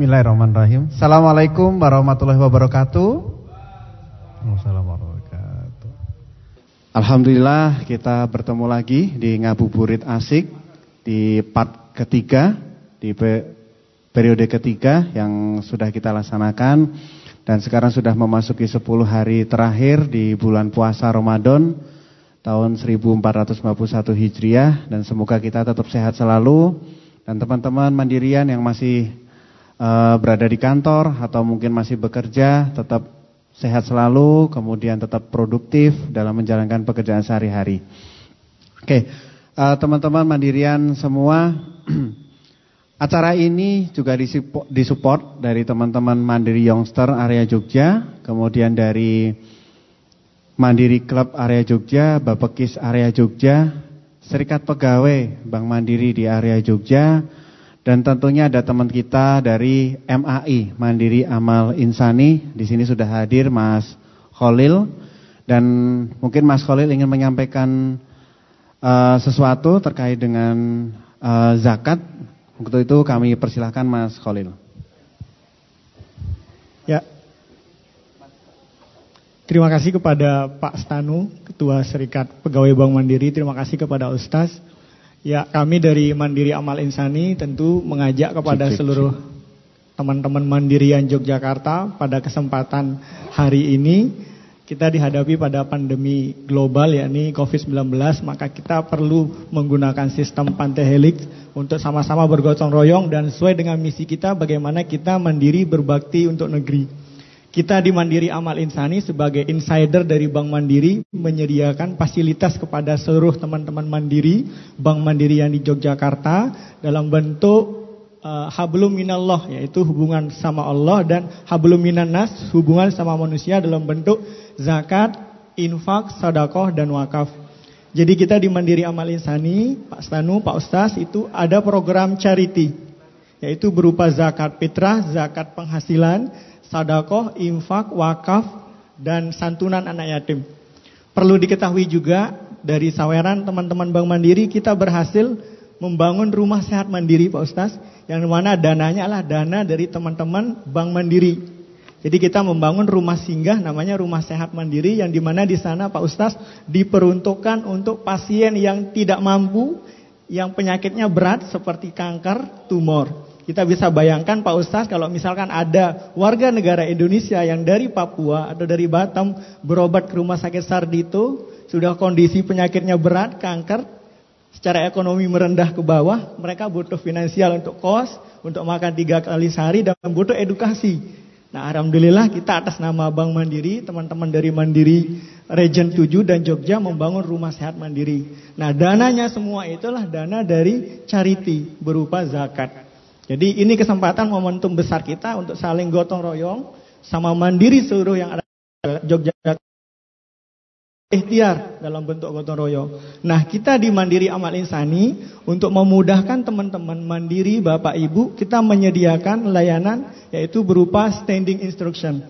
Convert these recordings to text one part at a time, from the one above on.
Bismillahirrahmanirrahim. Assalamualaikum warahmatullahi wabarakatuh. Wassalamualaikum wabarakatuh. Alhamdulillah kita bertemu lagi di Ngabuburit Asik di part ketiga di periode ketiga yang sudah kita laksanakan dan sekarang sudah memasuki 10 hari terakhir di bulan puasa Ramadan tahun 1451 Hijriah dan semoga kita tetap sehat selalu dan teman-teman mandirian yang masih uh, berada di kantor atau mungkin masih bekerja tetap sehat selalu, kemudian tetap produktif dalam menjalankan pekerjaan sehari-hari. Oke, uh, teman-teman mandirian semua, acara ini juga disupport dari teman-teman Mandiri Youngster area Jogja, kemudian dari Mandiri Club area Jogja, Bapekis area Jogja, Serikat Pegawai Bank Mandiri di area Jogja, dan tentunya ada teman kita dari MAI, Mandiri Amal Insani. Di sini sudah hadir Mas Khalil. Dan mungkin Mas Khalil ingin menyampaikan uh, sesuatu terkait dengan uh, zakat. Untuk itu kami persilahkan Mas Khalil. Ya. Terima kasih kepada Pak Stanu, Ketua Serikat Pegawai Bank Mandiri. Terima kasih kepada Ustaz Ya, kami dari Mandiri Amal Insani tentu mengajak kepada cik, seluruh teman-teman Mandirian Yogyakarta pada kesempatan hari ini kita dihadapi pada pandemi global yakni Covid-19 maka kita perlu menggunakan sistem pantehelix untuk sama-sama bergotong royong dan sesuai dengan misi kita bagaimana kita mandiri berbakti untuk negeri. Kita di Mandiri Amal Insani sebagai insider dari Bank Mandiri menyediakan fasilitas kepada seluruh teman-teman Mandiri, Bank Mandiri yang di Yogyakarta dalam bentuk uh, hablum minallah yaitu hubungan sama Allah dan hablum minannas hubungan sama manusia dalam bentuk zakat, infak, sedekah dan wakaf. Jadi kita di Mandiri Amal Insani, Pak Stanu, Pak Ustaz itu ada program charity yaitu berupa zakat fitrah, zakat penghasilan Sadokoh, infak, wakaf, dan santunan anak yatim. Perlu diketahui juga dari saweran teman-teman Bank Mandiri kita berhasil membangun rumah sehat mandiri Pak Ustaz yang mana dananya adalah dana dari teman-teman Bank Mandiri. Jadi kita membangun rumah singgah namanya rumah sehat mandiri yang di mana di sana Pak Ustaz diperuntukkan untuk pasien yang tidak mampu, yang penyakitnya berat seperti kanker, tumor. Kita bisa bayangkan Pak Ustaz kalau misalkan ada warga negara Indonesia yang dari Papua atau dari Batam berobat ke rumah sakit Sardito, sudah kondisi penyakitnya berat, kanker, secara ekonomi merendah ke bawah, mereka butuh finansial untuk kos, untuk makan tiga kali sehari dan butuh edukasi. Nah Alhamdulillah kita atas nama Bank Mandiri, teman-teman dari Mandiri Region 7 dan Jogja membangun rumah sehat mandiri. Nah dananya semua itulah dana dari charity berupa zakat. Jadi ini kesempatan momentum besar kita untuk saling gotong royong sama mandiri seluruh yang ada di Jogja ikhtiar dalam bentuk gotong royong. Nah, kita di Mandiri Amal Insani untuk memudahkan teman-teman mandiri Bapak Ibu, kita menyediakan layanan yaitu berupa standing instruction.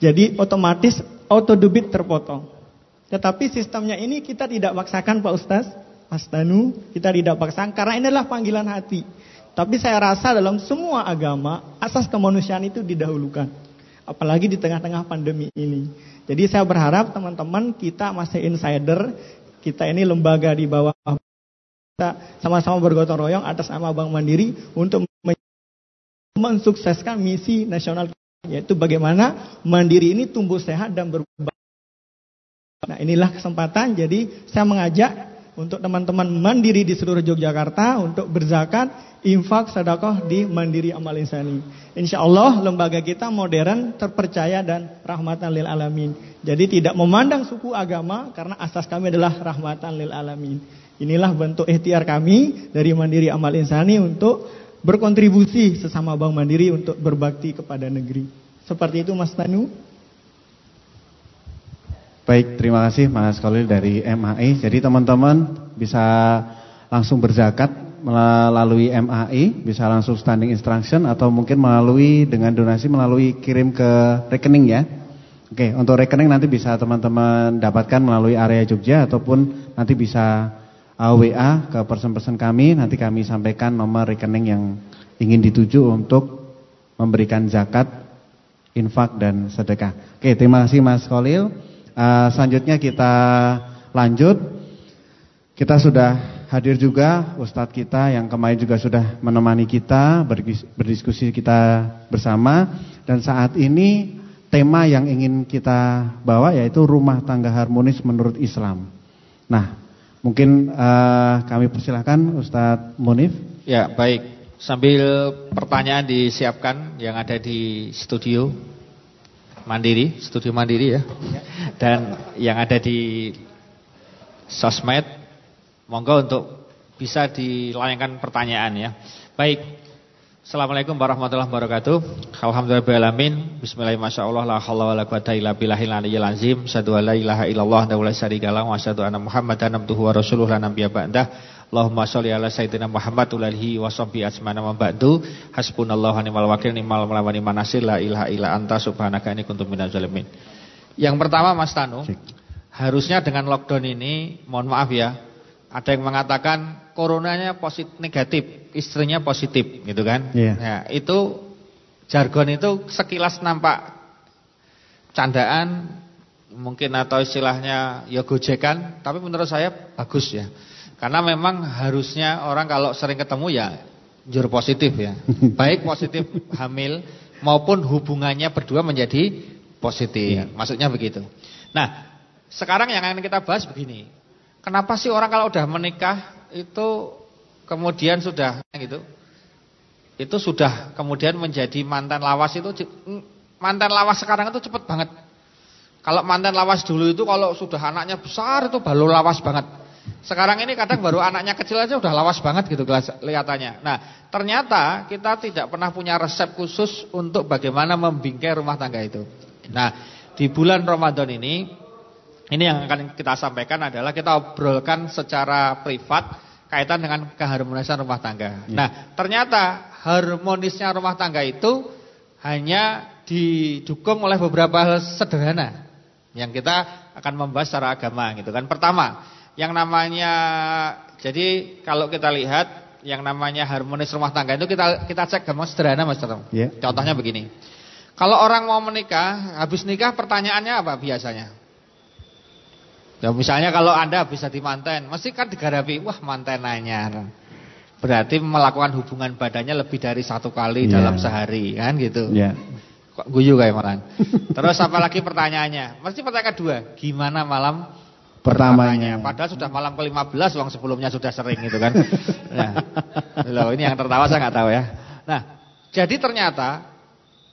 Jadi otomatis auto debit terpotong. Tetapi sistemnya ini kita tidak paksakan Pak Ustaz, Mas Danu, kita tidak paksakan karena inilah panggilan hati. Tapi saya rasa dalam semua agama asas kemanusiaan itu didahulukan. Apalagi di tengah-tengah pandemi ini. Jadi saya berharap teman-teman kita masih insider, kita ini lembaga di bawah kita sama-sama bergotong royong atas nama Bank Mandiri untuk mensukseskan misi nasional yaitu bagaimana Mandiri ini tumbuh sehat dan berubah. Nah, inilah kesempatan jadi saya mengajak untuk teman-teman mandiri di seluruh Yogyakarta untuk berzakat, infak, sedekah di Mandiri Amal Insani. Insya Allah lembaga kita modern, terpercaya dan rahmatan lil alamin. Jadi tidak memandang suku agama karena asas kami adalah rahmatan lil alamin. Inilah bentuk ikhtiar kami dari Mandiri Amal Insani untuk berkontribusi sesama Bank Mandiri untuk berbakti kepada negeri. Seperti itu Mas Tanu. Baik, terima kasih Mas Khalil dari MAI. Jadi teman-teman bisa langsung berzakat melalui MAI, bisa langsung standing instruction atau mungkin melalui dengan donasi melalui kirim ke rekening ya. Oke, untuk rekening nanti bisa teman-teman dapatkan melalui area Jogja ataupun nanti bisa uh, WA ke person-person kami, nanti kami sampaikan nomor rekening yang ingin dituju untuk memberikan zakat, infak dan sedekah. Oke, terima kasih Mas Kolil. Uh, selanjutnya kita lanjut. Kita sudah hadir juga Ustadz kita yang kemarin juga sudah menemani kita berdiskusi kita bersama dan saat ini tema yang ingin kita bawa yaitu rumah tangga harmonis menurut Islam. Nah, mungkin uh, kami persilahkan Ustadz Munif. Ya, baik. Sambil pertanyaan disiapkan yang ada di studio Mandiri, studio Mandiri ya. Dan yang ada di sosmed, monggo untuk bisa dilayangkan pertanyaan ya. Baik. Assalamualaikum warahmatullahi wabarakatuh. Alhamdulillahirabbil Bismillahirrahmanirrahim. La haula wala quwata illa billahil aliyyil azim. Asyhadu an la ilaha illallah wa la syarika lahu wa ba'dah. Allahumma sholli ala sayyidina Muhammad ulalihi wa sahbihi asmana wa ba'du. Hasbunallahu wa ni'mal wakil ni'mal mawla wa ni'man nasir la ilaha illa anta subhanaka inni kuntu minaz zalimin. Yang pertama Mas Tanu, harusnya dengan lockdown ini, mohon maaf ya, ada yang mengatakan coronanya positif negatif, istrinya positif gitu kan. Yeah. Nah, itu jargon itu sekilas nampak candaan mungkin atau istilahnya ya gojekan, tapi menurut saya bagus ya. Karena memang harusnya orang kalau sering ketemu ya jur positif ya. Baik positif hamil maupun hubungannya berdua menjadi positif. Ya. Maksudnya begitu. Nah, sekarang yang akan kita bahas begini. Kenapa sih orang kalau udah menikah itu kemudian sudah gitu? Itu sudah kemudian menjadi mantan lawas itu mantan lawas sekarang itu cepet banget. Kalau mantan lawas dulu itu kalau sudah anaknya besar itu baru lawas banget. Sekarang ini kadang baru anaknya kecil aja udah lawas banget gitu kelihatannya. Nah, ternyata kita tidak pernah punya resep khusus untuk bagaimana membingkai rumah tangga itu. Nah, di bulan Ramadan ini ini yang akan kita sampaikan adalah kita obrolkan secara privat kaitan dengan keharmonisan rumah tangga. Ya. Nah, ternyata harmonisnya rumah tangga itu hanya didukung oleh beberapa hal sederhana yang kita akan membahas secara agama gitu kan. Pertama, yang namanya jadi kalau kita lihat yang namanya harmonis rumah tangga itu kita kita cek gampang sederhana Mas Tom. Yeah. Contohnya begini. Kalau orang mau menikah, habis nikah pertanyaannya apa biasanya? Ya misalnya kalau Anda bisa dimanten, mesti kan digarapi, wah mantenannya. Berarti melakukan hubungan badannya lebih dari satu kali yeah. dalam sehari, kan gitu. Yeah. Kok guyu kayak makan. Terus apalagi pertanyaannya? Mesti pertanyaan kedua, gimana malam pertamanya. Padahal sudah malam ke-15 uang sebelumnya sudah sering gitu kan. Nah, loh, ini yang tertawa saya nggak tahu ya. Nah, jadi ternyata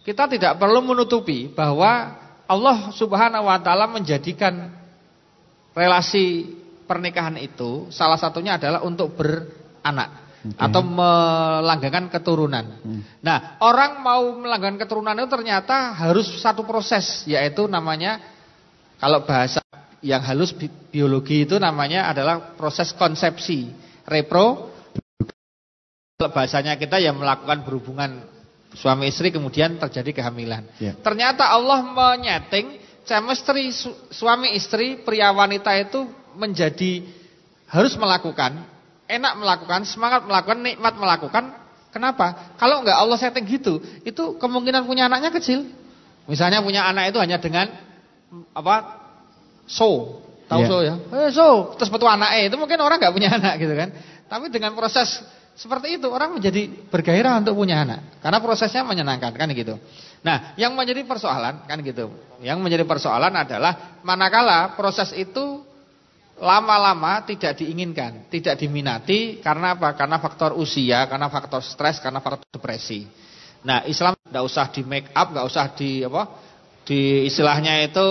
kita tidak perlu menutupi bahwa Allah Subhanahu wa taala menjadikan relasi pernikahan itu salah satunya adalah untuk beranak okay. atau melanggengkan keturunan. Hmm. Nah, orang mau melanggengkan keturunan itu ternyata harus satu proses yaitu namanya kalau bahasa yang halus bi biologi itu namanya adalah proses konsepsi repro bahasanya kita yang melakukan berhubungan suami istri kemudian terjadi kehamilan. Yeah. Ternyata Allah menyeting chemistry su suami istri pria wanita itu menjadi harus melakukan, enak melakukan, semangat melakukan, nikmat melakukan. Kenapa? Kalau enggak Allah setting gitu, itu kemungkinan punya anaknya kecil. Misalnya punya anak itu hanya dengan apa so, tahu yeah. so ya? Eh so, terus betul anaknya itu mungkin orang nggak punya anak gitu kan. Tapi dengan proses seperti itu orang menjadi bergairah untuk punya anak karena prosesnya menyenangkan kan gitu. Nah, yang menjadi persoalan kan gitu. Yang menjadi persoalan adalah manakala proses itu lama-lama tidak diinginkan, tidak diminati karena apa? Karena faktor usia, karena faktor stres, karena faktor depresi. Nah, Islam tidak usah di make up, nggak usah di apa? Di istilahnya itu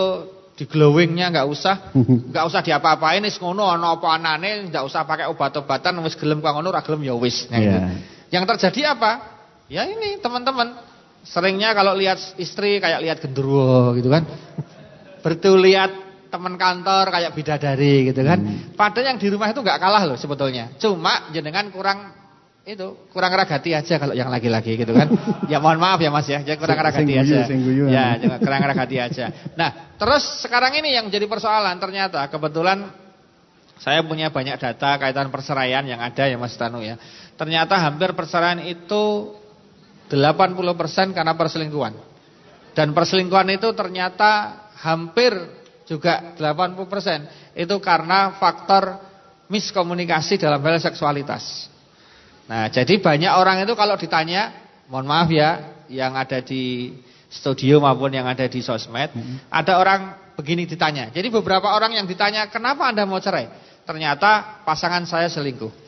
di glowingnya nggak usah, nggak usah diapa-apain wis ngono ana apa anane, nggak usah pakai obat-obatan wis gelem kok ngono ora gelem ya wis. Nah, yeah. Yang terjadi apa? Ya ini teman-teman, seringnya kalau lihat istri kayak lihat genderuwo gitu kan. Bertu lihat teman kantor kayak bidadari gitu kan. Hmm. Padahal yang di rumah itu nggak kalah loh sebetulnya. Cuma jenengan kurang itu kurang ragati aja kalau yang laki-laki gitu kan. ya mohon maaf ya Mas ya, jangan kurang ragati aja. Ya, jangan kurang ragati aja. Nah, terus sekarang ini yang jadi persoalan ternyata kebetulan saya punya banyak data kaitan perceraian yang ada ya Mas Tanu ya. Ternyata hampir perceraian itu 80% karena perselingkuhan. Dan perselingkuhan itu ternyata hampir juga 80% itu karena faktor miskomunikasi dalam hal seksualitas. Nah, jadi banyak orang itu kalau ditanya, mohon maaf ya, yang ada di studio maupun yang ada di sosmed, hmm. ada orang begini ditanya. Jadi beberapa orang yang ditanya, "Kenapa Anda mau cerai?" Ternyata pasangan saya selingkuh.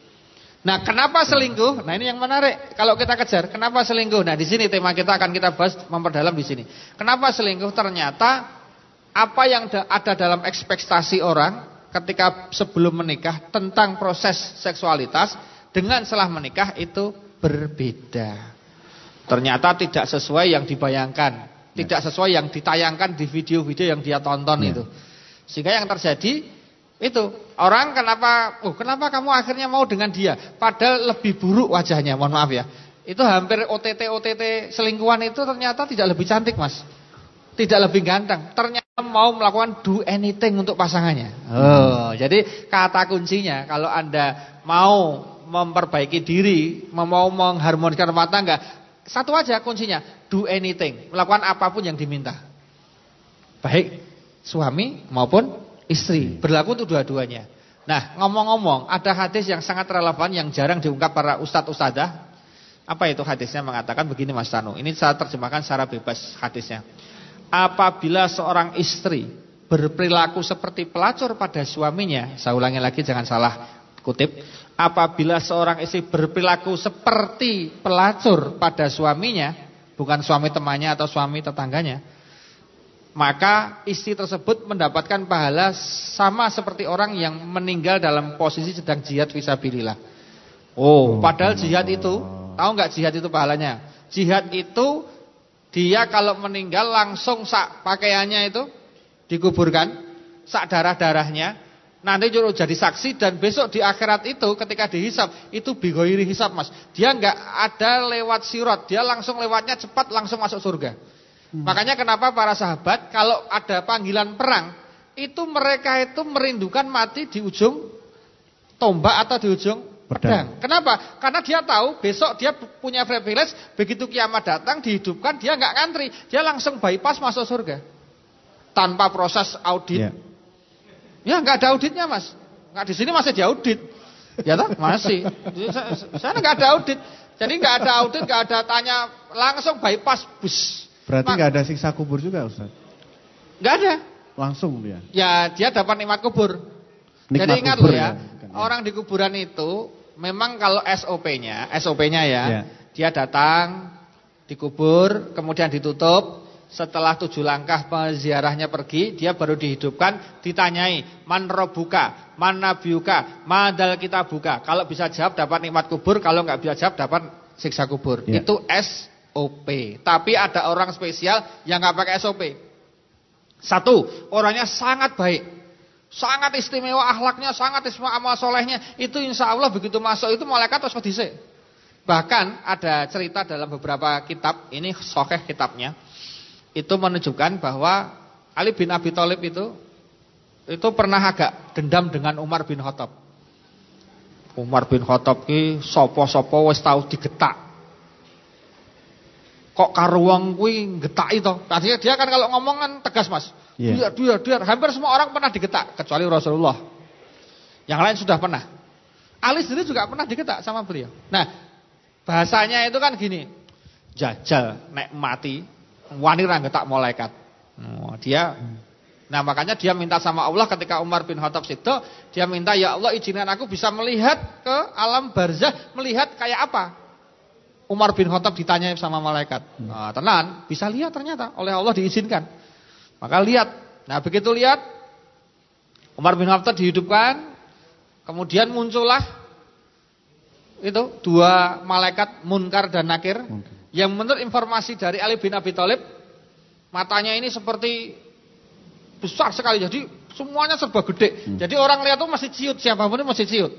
Nah, kenapa selingkuh? Nah, ini yang menarik. Kalau kita kejar, kenapa selingkuh? Nah, di sini tema kita akan kita bahas memperdalam di sini. Kenapa selingkuh? Ternyata apa yang ada dalam ekspektasi orang ketika sebelum menikah tentang proses seksualitas dengan setelah menikah itu berbeda. Ternyata tidak sesuai yang dibayangkan, tidak sesuai yang ditayangkan di video-video yang dia tonton ya. itu. Sehingga yang terjadi itu orang kenapa, oh kenapa kamu akhirnya mau dengan dia? Padahal lebih buruk wajahnya, mohon maaf ya. Itu hampir OTT OTT selingkuhan itu ternyata tidak lebih cantik mas, tidak lebih ganteng. Ternyata mau melakukan do anything untuk pasangannya. Oh, jadi kata kuncinya kalau anda mau memperbaiki diri, mau mengharmoniskan rumah tangga, satu aja kuncinya, do anything, melakukan apa pun yang diminta. Baik suami maupun istri. Berlaku untuk dua-duanya. Nah, ngomong-ngomong, ada hadis yang sangat relevan yang jarang diungkap para ustadz ustadzah. Apa itu hadisnya mengatakan begini Mas Tanu. Ini saya terjemahkan secara bebas hadisnya. Apabila seorang istri berperilaku seperti pelacur pada suaminya, saya ulangi lagi jangan salah kutip. Apabila seorang istri berperilaku seperti pelacur pada suaminya, bukan suami temannya atau suami tetangganya, maka istri tersebut mendapatkan pahala sama seperti orang yang meninggal dalam posisi sedang jihad visabilillah. Oh, padahal jihad itu, tahu nggak jihad itu pahalanya? Jihad itu dia kalau meninggal langsung sak pakaiannya itu dikuburkan, sak darah-darahnya, nanti jadi saksi dan besok di akhirat itu ketika dihisap itu bigoiri hisap mas. Dia nggak ada lewat sirot, dia langsung lewatnya cepat langsung masuk surga. Hmm. Makanya kenapa para sahabat kalau ada panggilan perang itu mereka itu merindukan mati di ujung tombak atau di ujung pedang. Kenapa? Karena dia tahu besok dia punya privilege begitu kiamat datang dihidupkan dia nggak ngantri, dia langsung bypass masuk surga tanpa proses audit. Yeah. Ya nggak ada auditnya mas, nggak di sini masih diaudit, ya toh masih. Saya nggak ada audit, jadi nggak ada audit, nggak ada tanya langsung bypass bus. Berarti nggak ada siksa kubur juga Ustaz? Nggak ada. Langsung dia? Ya dia dapat nikmat kubur. Nikmat Jadi ingat loh ya, ya, orang di kuburan itu memang kalau SOP-nya, SOP-nya ya, ya, dia datang, dikubur, kemudian ditutup, setelah tujuh langkah peziarahnya pergi, dia baru dihidupkan, ditanyai, man robuka, man nabiuka, madal kita buka. Kalau bisa jawab dapat nikmat kubur, kalau nggak bisa jawab dapat siksa kubur. Ya. Itu SOP. Tapi ada orang spesial yang nggak pakai SOP. Satu, orangnya sangat baik. Sangat istimewa akhlaknya, sangat istimewa amal solehnya. Itu insya Allah begitu masuk itu malaikat terus. Bahkan ada cerita dalam beberapa kitab, ini sokeh kitabnya. Itu menunjukkan bahwa Ali bin Abi Thalib itu itu pernah agak dendam dengan Umar bin Khattab. Umar bin Khattab ki sopo-sopo wis tahu digetak kok karuang kuwi getak itu. Tadinya dia kan kalau ngomong kan tegas Mas. Yeah. Dia, dia, dia. Hampir semua orang pernah digetak kecuali Rasulullah. Yang lain sudah pernah. Ali sendiri juga pernah digetak sama beliau. Nah, bahasanya itu kan gini. Jajal nek mati wani getak malaikat. Oh, dia Nah makanya dia minta sama Allah ketika Umar bin Khattab itu dia minta ya Allah izinkan aku bisa melihat ke alam barzah, melihat kayak apa Umar bin Khattab ditanya sama malaikat. Nah, tenan, bisa lihat ternyata oleh Allah diizinkan. Maka lihat. Nah, begitu lihat Umar bin Khattab dihidupkan, kemudian muncullah itu dua malaikat Munkar dan Nakir yang menurut informasi dari Ali bin Abi Thalib matanya ini seperti besar sekali jadi semuanya serba gede. Hmm. Jadi orang lihat tuh masih ciut siapa pun itu masih ciut.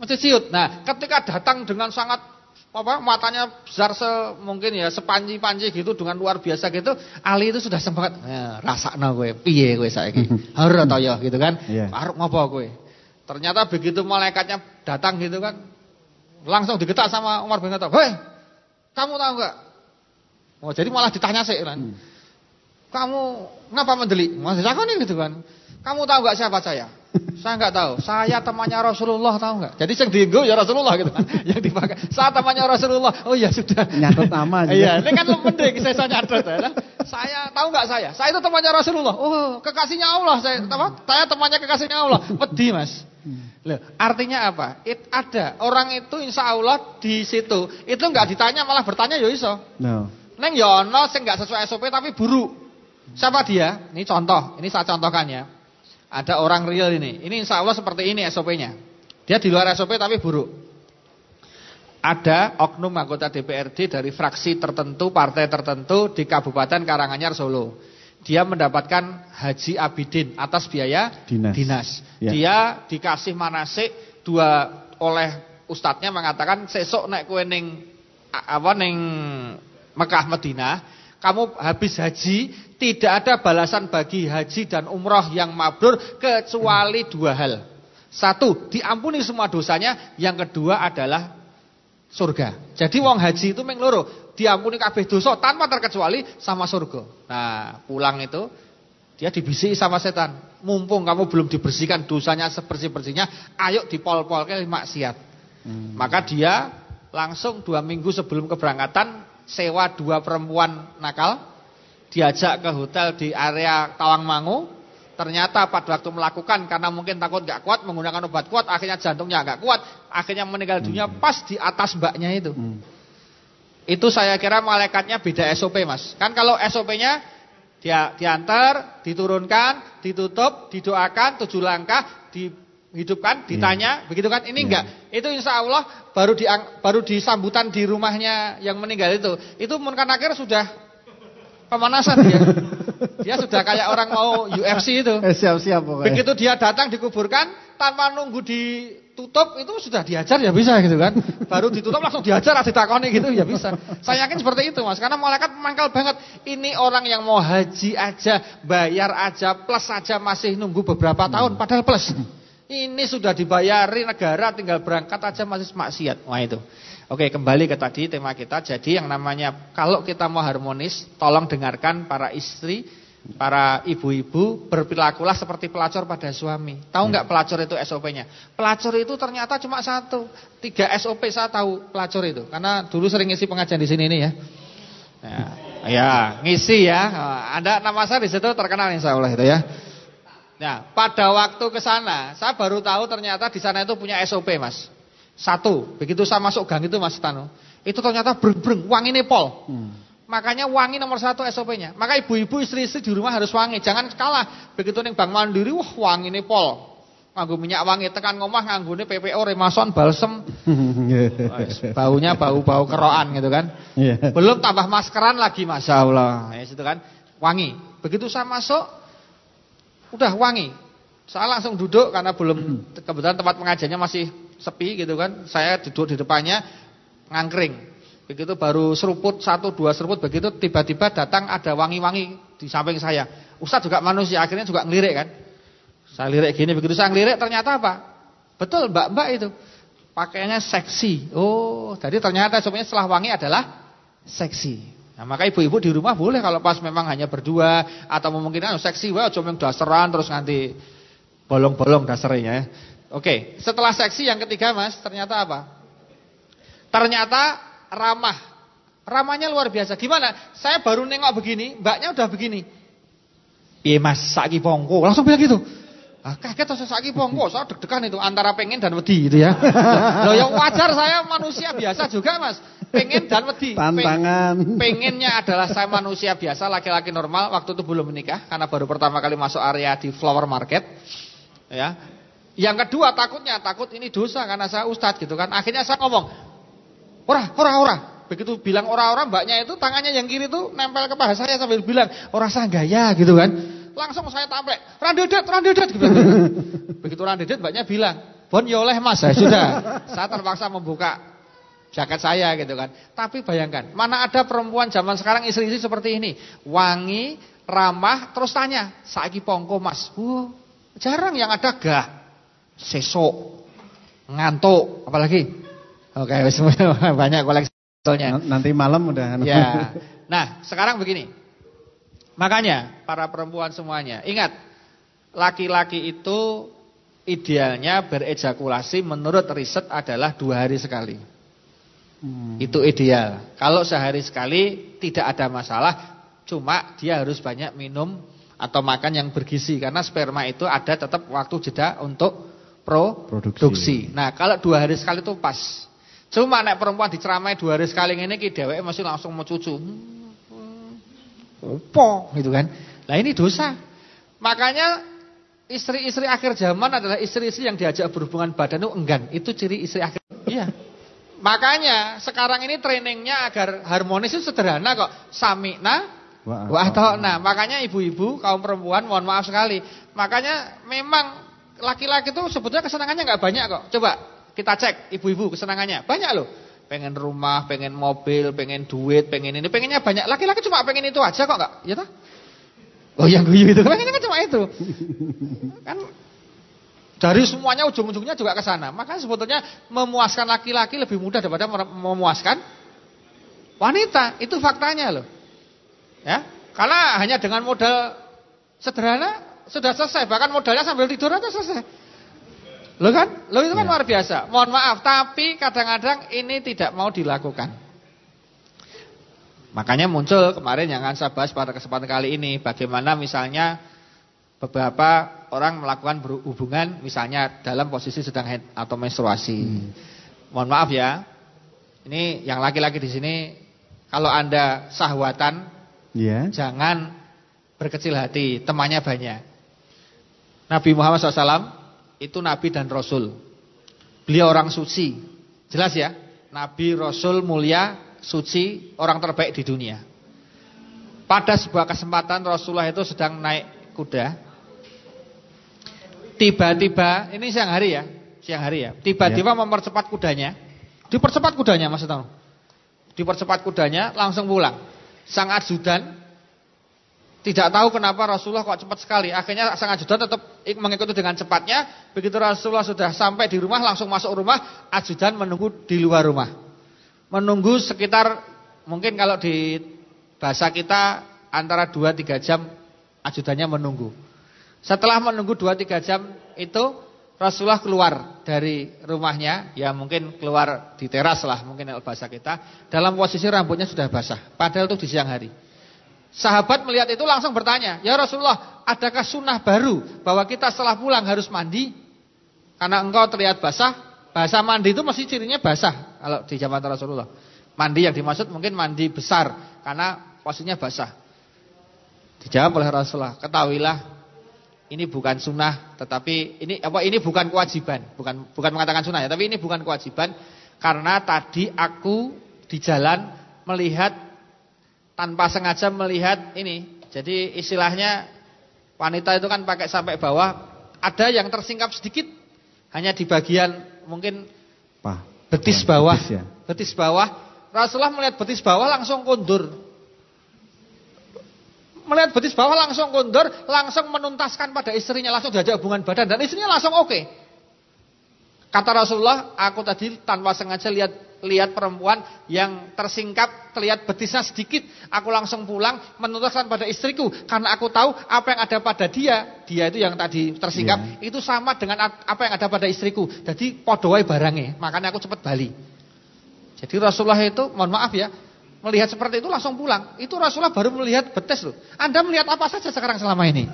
Masih ciut. Nah, ketika datang dengan sangat apa matanya besar se mungkin ya sepanji-panji gitu dengan luar biasa gitu Ali itu sudah sempat ya, rasakno kowe piye kowe saiki harus atau ya gitu kan yeah. arep ngopo kowe ternyata begitu malaikatnya datang gitu kan langsung digetak sama Umar bin Khattab hei Kamu tahu enggak? Oh, jadi malah ditanya sih kan. Hmm. Kamu kenapa mendeli? Masih nih gitu kan. Kamu tahu enggak siapa saya? Saya enggak tahu. Saya temannya Rasulullah tahu enggak? Jadi yang dienggo ya Rasulullah gitu kan. yang dipakai. Saya temannya Rasulullah. Oh ya sudah. Nyatut nama aja. Iya, ini kan lu mending saya nyatet ya. Saya tahu enggak saya? Saya itu temannya Rasulullah. Oh, kekasihnya Allah saya. Apa? Saya temannya kekasihnya Allah. Pedih, Mas. Loh, artinya apa? It, ada orang itu insya Allah di situ itu nggak ditanya malah bertanya ya iso. No. Neng yono ya sing nggak sesuai SOP tapi buruk. Siapa dia? Ini contoh, ini saya contohkan ya. Ada orang real ini. Ini insya Allah seperti ini SOP-nya. Dia di luar SOP tapi buruk. Ada oknum anggota DPRD dari fraksi tertentu, partai tertentu di Kabupaten Karanganyar Solo dia mendapatkan haji abidin atas biaya dinas. dinas. Ya. Dia dikasih manasik dua oleh ustadznya mengatakan sesok naik kue neng apa neng Mekah Madinah, kamu habis haji tidak ada balasan bagi haji dan umroh yang mabrur kecuali dua hal. Satu, diampuni semua dosanya. Yang kedua adalah surga. Jadi wong haji itu mengloro diampuni kabeh dosa tanpa terkecuali sama surga. Nah, pulang itu dia dibisiki sama setan. Mumpung kamu belum dibersihkan dosanya sebersih-bersihnya, ayo dipol-pol ke maksiat. Hmm. Maka dia langsung dua minggu sebelum keberangkatan sewa dua perempuan nakal, diajak ke hotel di area Tawangmangu. Ternyata pada waktu melakukan karena mungkin takut gak kuat menggunakan obat kuat, akhirnya jantungnya gak kuat, akhirnya meninggal dunia hmm. pas di atas mbaknya itu. Hmm. Itu saya kira malaikatnya beda SOP mas. Kan kalau SOP-nya dia diantar, diturunkan, ditutup, didoakan, tujuh langkah, dihidupkan, ditanya, yeah. begitu kan? Ini yeah. enggak. Itu insya Allah baru di baru disambutan di rumahnya yang meninggal itu. Itu mungkin akhir sudah pemanasan dia. Dia sudah kayak orang mau UFC itu. Eh, siap-siap pokoknya. Begitu dia datang dikuburkan tanpa nunggu ditutup itu sudah diajar ya bisa gitu kan. Baru ditutup langsung diajar ditakoni gitu ya bisa. Saya yakin seperti itu Mas karena malaikat mangkal banget. Ini orang yang mau haji aja, bayar aja, plus aja masih nunggu beberapa tahun padahal plus. Ini sudah dibayari negara tinggal berangkat aja masih maksiat. Wah itu. Oke, kembali ke tadi tema kita. Jadi yang namanya kalau kita mau harmonis, tolong dengarkan para istri, para ibu-ibu berperilakulah seperti pelacur pada suami. Tahu nggak hmm. pelacur itu SOP-nya? Pelacur itu ternyata cuma satu. Tiga SOP saya tahu pelacur itu. Karena dulu sering ngisi pengajian di sini ini ya. Nah, ya, ngisi ya. Ada nama saya di situ terkenal insya Allah itu ya. Nah, pada waktu ke sana, saya baru tahu ternyata di sana itu punya SOP, Mas. Satu, begitu saya masuk gang itu Mas Tano, itu ternyata breng-breng, wangi nepol. Hmm. Makanya wangi nomor satu SOP-nya. Maka ibu-ibu istri-istri di rumah harus wangi. Jangan kalah. Begitu nih Bank Mandiri, wah wangi nepol. Nganggu minyak wangi, tekan ngomah nganggu PPO, Remason, Balsem. Baunya bau-bau keroan gitu kan. Belum tambah maskeran lagi Masya Allah. Ya situ kan. Wangi. Begitu saya masuk, udah wangi. Saya langsung duduk karena belum kebetulan tempat pengajiannya masih sepi gitu kan. Saya duduk di depannya ngangkring. Begitu baru seruput satu dua seruput begitu tiba-tiba datang ada wangi-wangi di samping saya. Ustaz juga manusia akhirnya juga ngelirik kan. Saya lirik gini begitu saya ngelirik ternyata apa? Betul mbak-mbak itu. Pakaiannya seksi. Oh, jadi ternyata sebenarnya setelah wangi adalah seksi. Nah, maka ibu-ibu di rumah boleh kalau pas memang hanya berdua atau memungkinkan seksi cuma yang dasaran terus nanti bolong-bolong dasarnya ya. Oke, setelah seksi yang ketiga mas, ternyata apa? Ternyata ramah. Ramahnya luar biasa. Gimana? Saya baru nengok begini, mbaknya udah begini. Iya mas, pongko. Langsung bilang gitu. Ah, kaget terus saki pongko, saya deg-degan itu antara pengen dan wedi gitu ya. Loh yang wajar saya manusia biasa juga mas. Pengen dan wedi. Tantangan. Pengennya adalah saya manusia biasa, laki-laki normal. Waktu itu belum menikah, karena baru pertama kali masuk area di flower market. Ya, yang kedua takutnya, takut ini dosa karena saya ustadz gitu kan. Akhirnya saya ngomong, ora, ora, ora. Begitu bilang ora-ora mbaknya itu tangannya yang kiri tuh nempel ke paha saya sambil bilang, ora sah gaya gitu kan. Langsung saya tampek, randedet, randedet gitu. Begitu randedet mbaknya bilang, bon ya oleh mas, saya sudah. Saya terpaksa membuka jaket saya gitu kan. Tapi bayangkan, mana ada perempuan zaman sekarang istri-istri seperti ini. Wangi, ramah, terus tanya, saiki pongko mas. Wow, jarang yang ada gak sesok, ngantuk, apalagi? Oke, okay, banyak koleksi. Nanti malam udah. Ya. Nah, sekarang begini. Makanya para perempuan semuanya, ingat laki-laki itu idealnya berejakulasi menurut riset adalah dua hari sekali. Hmm. Itu ideal. Kalau sehari sekali tidak ada masalah, cuma dia harus banyak minum atau makan yang bergizi karena sperma itu ada tetap waktu jeda untuk pro produksi. Nah, kalau dua hari sekali itu pas. Cuma nek perempuan diceramai dua hari sekali ini ki dheweke masih langsung mau cucu. Opo gitu kan. Nah ini dosa. Makanya istri-istri akhir zaman adalah istri-istri yang diajak berhubungan badan itu enggan. Itu ciri istri akhir. Iya. Makanya sekarang ini trainingnya agar harmonis itu sederhana kok. Samina Wah, toh, nah makanya ibu-ibu kaum perempuan mohon maaf sekali. Makanya memang laki-laki itu sebetulnya kesenangannya nggak banyak kok. Coba kita cek ibu-ibu kesenangannya. Banyak loh. Pengen rumah, pengen mobil, pengen duit, pengen ini. Pengennya banyak. Laki-laki cuma pengen itu aja kok enggak? Ya? Oh yang guyu itu. Pengennya kan cuma itu. Kan dari semuanya ujung-ujungnya juga ke sana. Makanya sebetulnya memuaskan laki-laki lebih mudah daripada memuaskan wanita. Itu faktanya loh. Ya. Karena hanya dengan modal sederhana sudah selesai. Bahkan modalnya sambil tidur aja selesai. Lo kan? Lo itu kan ya. luar biasa. Mohon maaf, tapi kadang-kadang ini tidak mau dilakukan. Makanya muncul kemarin yang akan saya bahas pada kesempatan kali ini. Bagaimana misalnya beberapa orang melakukan hubungan misalnya dalam posisi sedang head atau menstruasi. Hmm. Mohon maaf ya. Ini yang laki-laki di sini kalau Anda sahwatan yeah. jangan berkecil hati, temannya banyak. Nabi Muhammad SAW itu nabi dan rasul. Beliau orang suci. Jelas ya? Nabi, rasul, mulia, suci, orang terbaik di dunia. Pada sebuah kesempatan Rasulullah itu sedang naik kuda. Tiba-tiba, ini siang hari ya, siang hari ya. Tiba-tiba ya. mempercepat kudanya. Dipercepat kudanya Mas Tahu. Dipercepat kudanya langsung pulang. Sang ajudan tidak tahu kenapa Rasulullah kok cepat sekali. Akhirnya sang ajudan tetap mengikuti dengan cepatnya. Begitu Rasulullah sudah sampai di rumah, langsung masuk rumah. Ajudan menunggu di luar rumah. Menunggu sekitar, mungkin kalau di bahasa kita, antara 2-3 jam ajudannya menunggu. Setelah menunggu 2-3 jam itu, Rasulullah keluar dari rumahnya. Ya mungkin keluar di teras lah, mungkin bahasa kita. Dalam posisi rambutnya sudah basah. Padahal itu di siang hari. Sahabat melihat itu langsung bertanya, "Ya Rasulullah, adakah sunnah baru bahwa kita setelah pulang harus mandi? Karena engkau terlihat basah." Bahasa mandi itu masih cirinya basah kalau di zaman Rasulullah. Mandi yang dimaksud mungkin mandi besar karena posisinya basah. Dijawab oleh Rasulullah, "Ketahuilah ini bukan sunnah, tetapi ini apa ini bukan kewajiban, bukan bukan mengatakan sunnah ya, tapi ini bukan kewajiban karena tadi aku di jalan melihat tanpa sengaja melihat ini. Jadi istilahnya wanita itu kan pakai sampai bawah, ada yang tersingkap sedikit hanya di bagian mungkin Pah, betis bawah. Betis, ya. betis bawah. Rasulullah melihat betis bawah langsung kundur. Melihat betis bawah langsung kundur, langsung menuntaskan pada istrinya, langsung diajak hubungan badan dan istrinya langsung oke. Okay. Kata Rasulullah, aku tadi tanpa sengaja lihat lihat perempuan yang tersingkap, terlihat betisnya sedikit, aku langsung pulang menuntaskan pada istriku karena aku tahu apa yang ada pada dia, dia itu yang tadi tersingkap yeah. itu sama dengan apa yang ada pada istriku. Jadi podowai barangnya, makanya aku cepat balik. Jadi Rasulullah itu, mohon maaf ya, melihat seperti itu langsung pulang. Itu Rasulullah baru melihat betis loh. Anda melihat apa saja sekarang selama ini?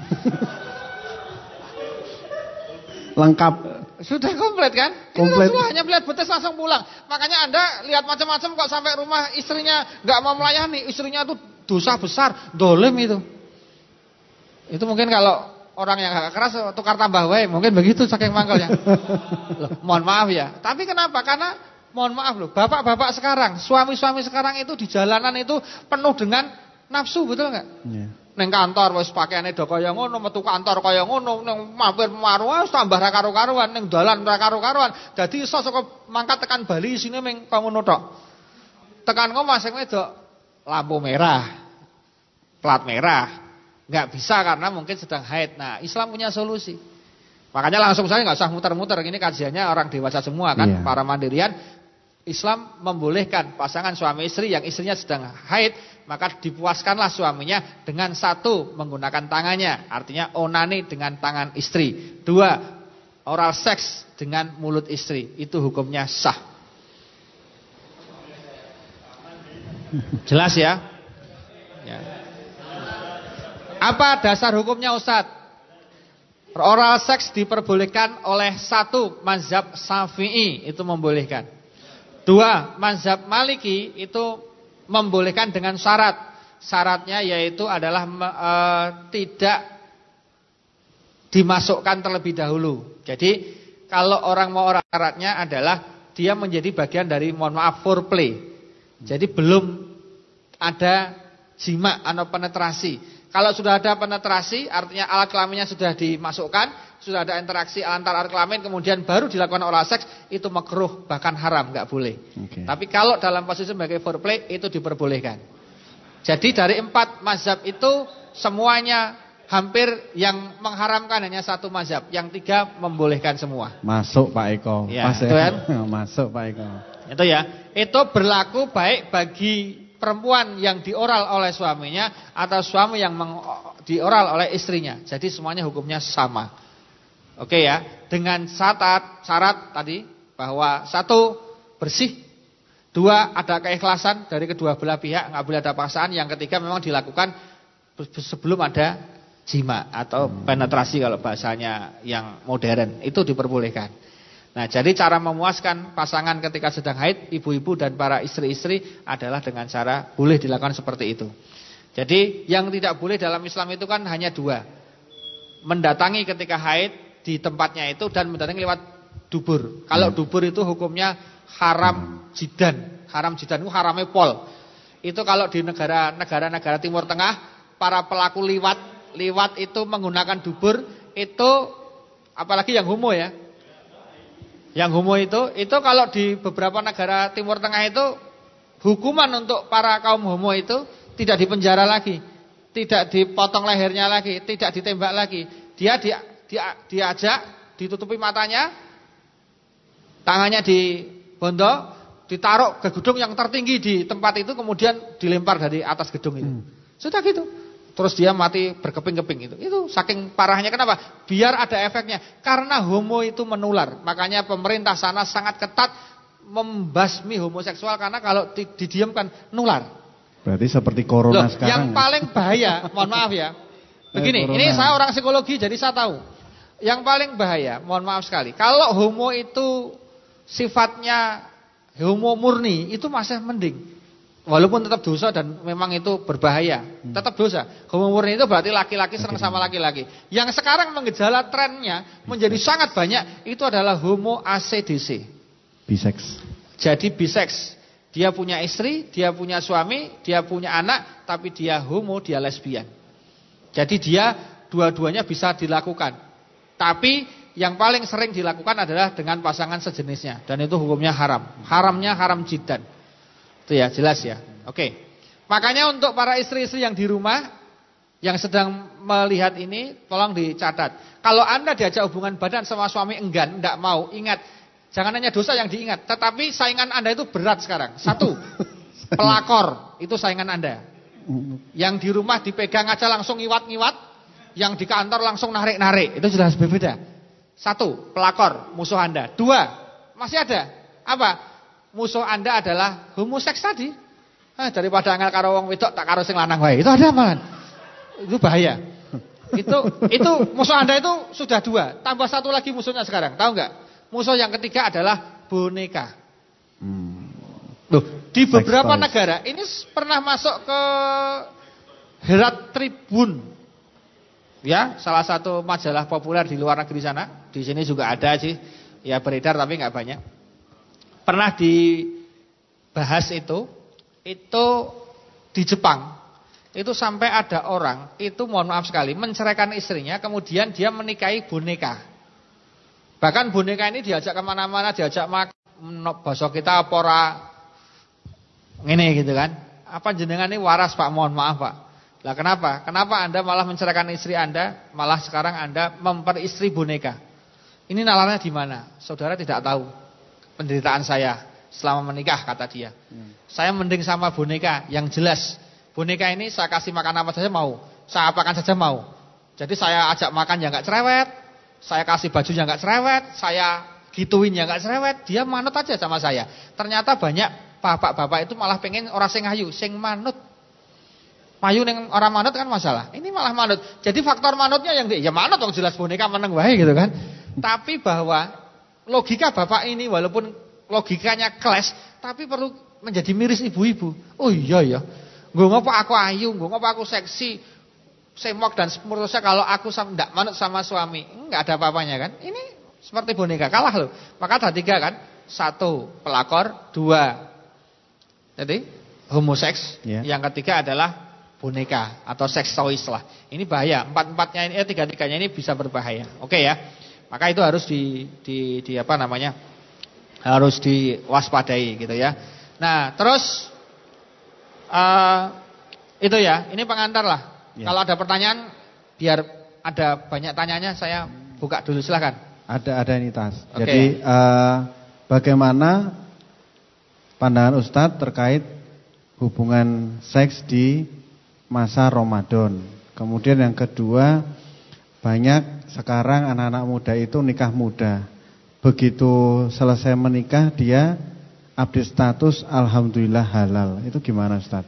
Lengkap. Sudah komplit kan? Komplit. Itu hanya melihat betis langsung pulang. Makanya Anda lihat macam-macam kok sampai rumah istrinya nggak mau melayani, istrinya itu dosa besar, dolim itu. Itu mungkin kalau orang yang agak keras tukar tambah wae, mungkin begitu saking mangkalnya. loh, mohon maaf ya. Tapi kenapa? Karena mohon maaf loh, bapak-bapak sekarang, suami-suami sekarang itu di jalanan itu penuh dengan nafsu, betul nggak? Yeah. Neng kantor wis pakaiane do kaya ngono, metu kantor kaya ngono, neng mampir maru wis tambah ra karo-karuan, ning dalan ra karo-karuan. Dadi iso saka mangkat tekan Bali isine ming kaya ngono tok. Tekan ngomong sing wedok lampu merah. Plat merah. Enggak bisa karena mungkin sedang haid. Nah, Islam punya solusi. Makanya langsung saya nggak usah muter-muter. Ini kajiannya orang dewasa semua kan, yeah. para mandirian. Islam membolehkan pasangan suami istri yang istrinya sedang haid, maka dipuaskanlah suaminya dengan satu menggunakan tangannya, artinya onani dengan tangan istri. Dua, oral seks dengan mulut istri. Itu hukumnya sah. Jelas ya? ya. Apa dasar hukumnya Ustadz? Oral seks diperbolehkan oleh satu mazhab Syafi'i itu membolehkan. Dua, mazhab Maliki itu membolehkan dengan syarat. Syaratnya yaitu adalah e, tidak dimasukkan terlebih dahulu. Jadi kalau orang mau orang syaratnya adalah dia menjadi bagian dari mohon maaf foreplay. Jadi belum ada jima atau penetrasi. Kalau sudah ada penetrasi artinya alat kelaminnya sudah dimasukkan sudah ada interaksi antar kelamin kemudian baru dilakukan oral seks itu makruh bahkan haram nggak boleh. Okay. Tapi kalau dalam posisi sebagai foreplay itu diperbolehkan. Jadi dari empat mazhab itu semuanya hampir yang mengharamkan hanya satu mazhab, yang tiga membolehkan semua. Masuk Pak Eko. Ya, Pas, itu kan? Masuk Pak Eko. Itu ya. Itu berlaku baik bagi perempuan yang dioral oleh suaminya atau suami yang dioral oleh istrinya. Jadi semuanya hukumnya sama. Oke ya, dengan syarat syarat tadi bahwa satu bersih, dua ada keikhlasan dari kedua belah pihak, nggak boleh ada paksaan, yang ketiga memang dilakukan sebelum ada jima atau hmm. penetrasi kalau bahasanya yang modern itu diperbolehkan. Nah, jadi cara memuaskan pasangan ketika sedang haid, ibu-ibu dan para istri-istri adalah dengan cara boleh dilakukan seperti itu. Jadi yang tidak boleh dalam Islam itu kan hanya dua. Mendatangi ketika haid di tempatnya itu dan mendatangi lewat dubur. Kalau hmm. dubur itu hukumnya haram jidan. Haram jidan itu haramnya pol. Itu kalau di negara-negara Timur Tengah para pelaku liwat liwat itu menggunakan dubur itu apalagi yang homo ya. Yang homo itu itu kalau di beberapa negara Timur Tengah itu hukuman untuk para kaum homo itu tidak dipenjara lagi, tidak dipotong lehernya lagi, tidak ditembak lagi. Dia di dia, diajak, ditutupi matanya, tangannya di bondo, ditaruh ke gedung yang tertinggi di tempat itu, kemudian dilempar dari atas gedung itu. Hmm. Sudah gitu. Terus dia mati berkeping-keping itu. Itu saking parahnya kenapa? Biar ada efeknya. Karena homo itu menular. Makanya pemerintah sana sangat ketat membasmi homoseksual karena kalau didiamkan nular. Berarti seperti corona Loh, sekarang. Yang ya? paling bahaya, mohon maaf ya. Begini, eh, ini saya orang psikologi jadi saya tahu. Yang paling bahaya, mohon maaf sekali, kalau homo itu sifatnya homo murni, itu masih mending. Walaupun tetap dosa dan memang itu berbahaya, hmm. tetap dosa. Homo murni itu berarti laki-laki senang sama laki-laki. Yang sekarang mengejala trennya menjadi sangat banyak, itu adalah homo ACDC. Bisex. Jadi bisex. Dia punya istri, dia punya suami, dia punya anak, tapi dia homo, dia lesbian. Jadi dia dua-duanya bisa dilakukan. Tapi yang paling sering dilakukan adalah dengan pasangan sejenisnya dan itu hukumnya haram. Haramnya haram jidan. Itu ya, jelas ya. Oke. Makanya untuk para istri-istri yang di rumah yang sedang melihat ini tolong dicatat. Kalau Anda diajak hubungan badan sama suami enggan, enggak mau, ingat jangan hanya dosa yang diingat, tetapi saingan Anda itu berat sekarang. Satu, pelakor, itu saingan Anda. Yang di rumah dipegang aja langsung ngiwat-ngiwat, yang di kantor langsung narik-narik. Itu jelas berbeda. Satu, pelakor, musuh Anda. Dua, masih ada. Apa? Musuh Anda adalah homoseks tadi. Ah, daripada angel karo wong wedok tak karo sing lanang wae. Itu ada apaan? Itu bahaya. Itu itu musuh Anda itu sudah dua, tambah satu lagi musuhnya sekarang. Tahu enggak? Musuh yang ketiga adalah boneka. Hmm. Loh, di beberapa negara ini pernah masuk ke Herat Tribun Ya, salah satu majalah populer di luar negeri sana. Di sini juga ada sih. Ya beredar tapi nggak banyak. Pernah dibahas itu, itu di Jepang. Itu sampai ada orang, itu mohon maaf sekali, menceraikan istrinya, kemudian dia menikahi boneka. Bahkan boneka ini diajak ke mana-mana, diajak makan, bosok kita pora, ini gitu kan. Apa jenengan ini waras pak, mohon maaf pak. Lah kenapa? Kenapa Anda malah menceraikan istri Anda, malah sekarang Anda memperistri boneka? Ini nalarnya di mana? Saudara tidak tahu penderitaan saya. selama menikah kata dia. Hmm. Saya mending sama boneka yang jelas. Boneka ini saya kasih makan apa saja mau, saya apakan saja mau. Jadi saya ajak makan yang nggak cerewet, saya kasih baju yang nggak cerewet, saya gituin yang nggak cerewet, dia manut aja sama saya. Ternyata banyak bapak-bapak itu malah pengen orang sing ayu, sing manut. Mayu neng orang manut kan masalah. Ini malah manut. Jadi faktor manutnya yang ya manut dong jelas boneka meneng wae gitu kan. Tapi bahwa logika bapak ini walaupun logikanya kelas, tapi perlu menjadi miris ibu-ibu. Oh iya ya. Gue ngapa aku ayu, gue ngapa aku seksi, semok dan seterusnya kalau aku tidak manut sama suami, enggak ada apa-apanya kan? Ini seperti boneka kalah loh. Maka ada tiga kan, satu pelakor, dua jadi homoseks, yeah. yang ketiga adalah boneka atau sex toys lah. Ini bahaya. Empat-empatnya ini, eh, tiga-tiganya ini bisa berbahaya. Oke ya. Maka itu harus di, di, di apa namanya? Harus diwaspadai gitu ya. Nah, terus uh, itu ya. Ini pengantar lah. Ya. Kalau ada pertanyaan, biar ada banyak tanyanya, saya buka dulu silahkan. Ada ada ini tas. Okay. Jadi uh, bagaimana pandangan Ustadz terkait hubungan seks di masa Ramadan. Kemudian yang kedua, banyak sekarang anak-anak muda itu nikah muda. Begitu selesai menikah dia update status alhamdulillah halal. Itu gimana Ustaz?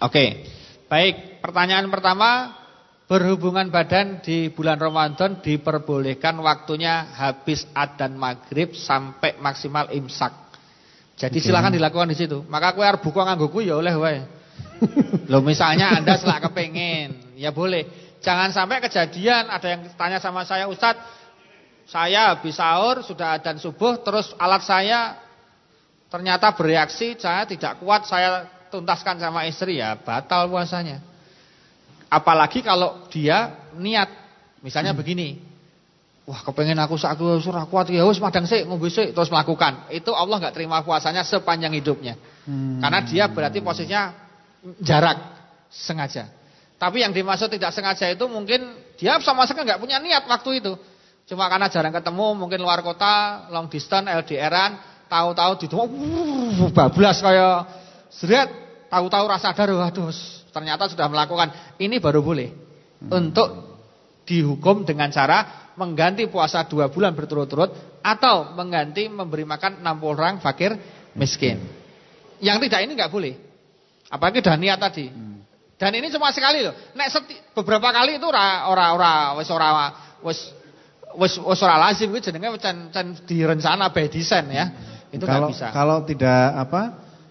Oke. Baik, pertanyaan pertama, berhubungan badan di bulan Ramadan diperbolehkan waktunya habis adzan maghrib sampai maksimal imsak. Jadi okay. silakan dilakukan di situ. Maka aku harus buka ngangguku ya oleh wae. Loh misalnya Anda selak kepengen, ya boleh. Jangan sampai kejadian ada yang tanya sama saya, Ustadz, saya habis sahur, sudah adzan subuh, terus alat saya ternyata bereaksi, saya tidak kuat, saya tuntaskan sama istri, ya batal puasanya. Apalagi kalau dia niat, misalnya hmm. begini, wah kepengen aku aku surah kuat ya wis madang sik ngombe sik terus melakukan. Itu Allah nggak terima puasanya sepanjang hidupnya. Hmm. Karena dia berarti posisinya jarak sengaja. Tapi yang dimaksud tidak sengaja itu mungkin dia sama sekali nggak punya niat waktu itu. Cuma karena jarang ketemu, mungkin luar kota, long distance, LDRan, tahu-tahu di uh, bablas kayak seret, tahu-tahu rasa sadar, waduh, ternyata sudah melakukan. Ini baru boleh hmm. untuk dihukum dengan cara mengganti puasa dua bulan berturut-turut atau mengganti memberi makan 60 orang fakir miskin. Yang tidak ini nggak boleh. Apalagi udah niat tadi. Hmm. Dan ini cuma sekali loh. Nek seti, beberapa kali itu ora ora ora wis ora wis wis wis ora lazim kuwi jenenge can can direncana by design ya. Hmm. Itu kalau, bisa. Kalau tidak apa?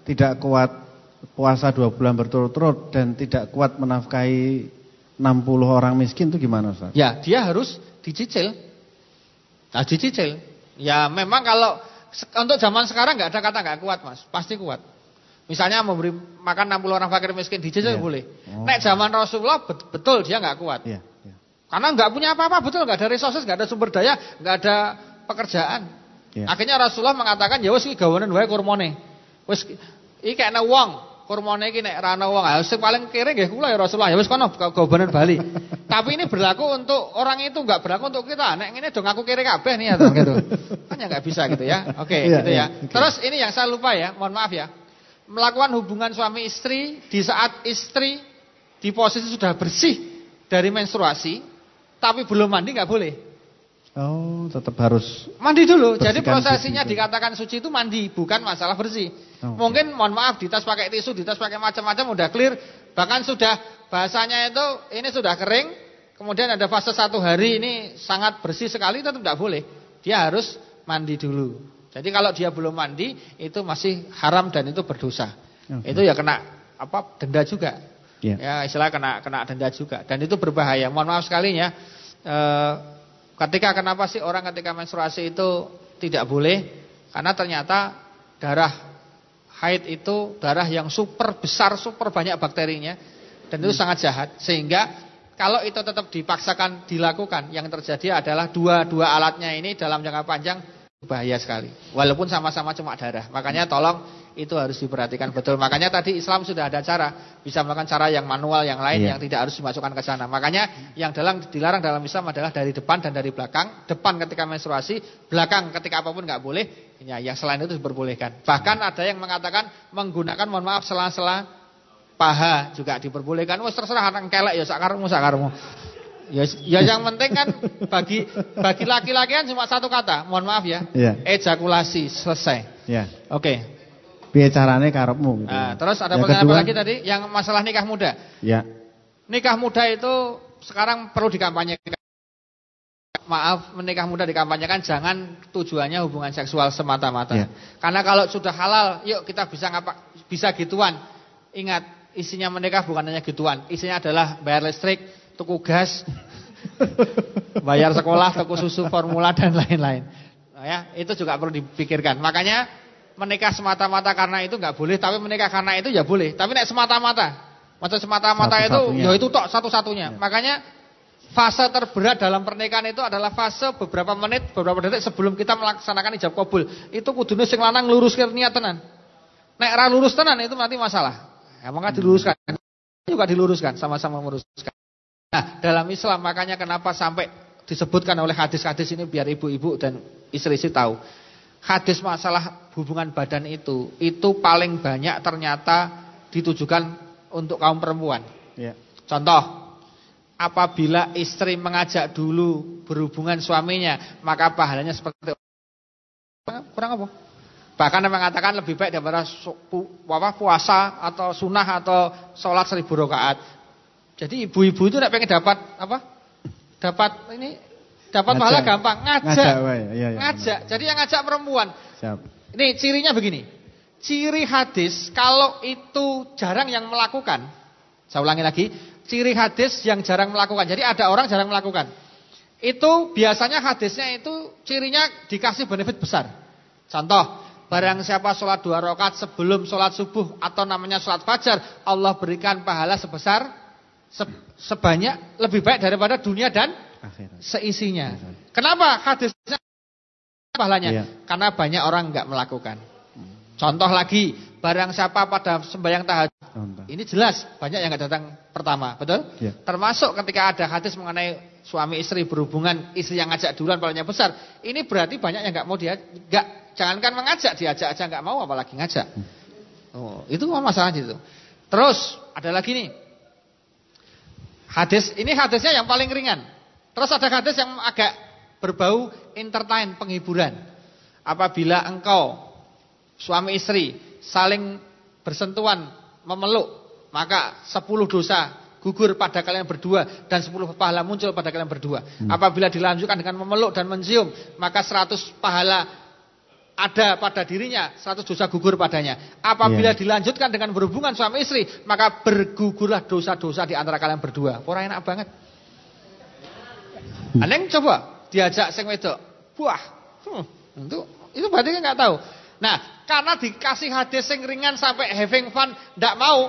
Tidak kuat puasa dua bulan berturut-turut dan tidak kuat menafkahi 60 orang miskin itu gimana Ustaz? Ya, dia harus dicicil. Nah, dicicil. Ya memang kalau untuk zaman sekarang nggak ada kata nggak kuat Mas, pasti kuat. Misalnya memberi makan 60 orang fakir miskin di yeah. boleh. Oh. Nek zaman Rasulullah betul dia nggak kuat. Yeah. Yeah. Karena nggak punya apa-apa betul, nggak ada resources, nggak ada sumber daya, nggak ada pekerjaan. Yeah. Akhirnya Rasulullah mengatakan ya wis iki gawanen wae kurmane. Wis iki kena wong, kurmane iki nek ra ana wong, ah, sing paling kere nggih kula ya Rasulullah. Ya wis kono gawanen Bali. Tapi ini berlaku untuk orang itu nggak berlaku untuk kita. Nek ngene dong aku kere kabeh nih ya gitu. Kan ya nggak bisa gitu ya. Oke, okay, iya, yeah, gitu ya. Yeah, okay. Terus ini yang saya lupa ya, mohon maaf ya melakukan hubungan suami istri di saat istri di posisi sudah bersih dari menstruasi, tapi belum mandi nggak boleh. Oh, tetap harus mandi dulu. Jadi prosesinya gitu. dikatakan suci itu mandi, bukan masalah bersih. Oh, Mungkin mohon maaf di tas pakai tisu, di tas pakai macam-macam udah clear, bahkan sudah bahasanya itu ini sudah kering, kemudian ada fase satu hari ini sangat bersih sekali, tetap tidak boleh. Dia harus mandi dulu. Jadi kalau dia belum mandi itu masih haram dan itu berdosa. Okay. Itu ya kena apa denda juga. Yeah. Ya istilah kena kena denda juga dan itu berbahaya. Mohon maaf sekali ya. E, ketika kenapa sih orang ketika menstruasi itu tidak boleh? Karena ternyata darah haid itu darah yang super besar, super banyak bakterinya dan itu hmm. sangat jahat sehingga kalau itu tetap dipaksakan dilakukan yang terjadi adalah dua-dua alatnya ini dalam jangka panjang Bahaya sekali. Walaupun sama-sama cuma darah. Makanya tolong Itu harus diperhatikan betul. Makanya tadi Islam sudah ada cara, bisa melakukan cara yang manual yang lain yeah. yang tidak harus dimasukkan ke sana. Makanya yang dalam dilarang dalam Islam adalah dari depan dan dari belakang. Depan ketika menstruasi, belakang ketika apa pun nggak boleh. Ya, yang selain itu diperbolehkan. Bahkan ada yang mengatakan menggunakan mohon maaf sela-sela paha juga diperbolehkan. Wes terserah anak kelek ya sakarmu sakarmu. Ya, ya yang penting kan bagi bagi laki-laki kan cuma satu kata. Mohon maaf ya. ya. Ejakulasi selesai. Ya. Oke. Piye carane karepmu gitu. Nah, terus ada pertanyaan apa lagi tadi yang masalah nikah muda? Ya. Nikah muda itu sekarang perlu dikampanyekan. Maaf, menikah muda dikampanyekan jangan tujuannya hubungan seksual semata-mata. Ya. Karena kalau sudah halal, yuk kita bisa ngapa bisa gituan. Ingat, isinya menikah bukan hanya gituan. Isinya adalah bayar listrik, tuku gas, bayar sekolah, tuku susu formula dan lain-lain. Nah, ya, itu juga perlu dipikirkan. Makanya menikah semata-mata karena itu nggak boleh, tapi menikah karena itu ya boleh. Tapi nek semata-mata, macam semata-mata itu ya itu tok satu-satunya. Ya. Makanya fase terberat dalam pernikahan itu adalah fase beberapa menit, beberapa detik sebelum kita melaksanakan ijab kabul. Itu kudune sing lanang luruskan niat tenan. Nek ra lurus tenan itu nanti masalah. Ya, maka diluruskan. Juga diluruskan, sama-sama meluruskan. Nah, dalam Islam makanya kenapa sampai disebutkan oleh hadis-hadis ini biar ibu-ibu dan istri-istri tahu. Hadis masalah hubungan badan itu itu paling banyak ternyata ditujukan untuk kaum perempuan. Ya. Contoh, apabila istri mengajak dulu berhubungan suaminya, maka pahalanya seperti kurang apa? Bahkan yang mengatakan lebih baik daripada puasa atau sunnah atau sholat seribu rakaat. Jadi ibu-ibu itu tidak pengen dapat apa? Dapat ini dapat pahala gampang, ngajak. Ngajak, ya, ya, ngajak. Jadi yang ngajak perempuan. Siap. Ini cirinya begini. Ciri hadis kalau itu jarang yang melakukan. Saya ulangi lagi, ciri hadis yang jarang melakukan. Jadi ada orang jarang melakukan. Itu biasanya hadisnya itu cirinya dikasih benefit besar. Contoh, barang siapa sholat dua rakaat sebelum sholat subuh atau namanya sholat fajar, Allah berikan pahala sebesar sebanyak lebih baik daripada dunia dan seisinya. Kenapa hadisnya pahalanya? Iya. Karena banyak orang nggak melakukan. Contoh lagi, barang siapa pada sembahyang tahajud. Ini jelas banyak yang nggak datang pertama, betul? Iya. Termasuk ketika ada hadis mengenai suami istri berhubungan, istri yang ngajak duluan pahalanya besar. Ini berarti banyak yang nggak mau dia nggak jangankan mengajak, diajak aja nggak mau apalagi ngajak. Hmm. Oh, itu masalah itu. Terus ada lagi nih, Hadis ini hadisnya yang paling ringan. Terus ada hadis yang agak berbau entertain, penghiburan. Apabila engkau suami istri saling bersentuhan, memeluk, maka sepuluh dosa gugur pada kalian berdua dan sepuluh pahala muncul pada kalian berdua. Hmm. Apabila dilanjutkan dengan memeluk dan mencium, maka seratus pahala ada pada dirinya, satu dosa gugur padanya. Apabila yeah. dilanjutkan dengan berhubungan suami istri, maka bergugurlah dosa-dosa di antara kalian berdua. Ora enak banget. Hmm. Aneng coba diajak sing wedok, buah. Hmm, itu itu berarti kan nggak tahu. Nah, karena dikasih hadis yang ringan sampai having fun, tidak mau,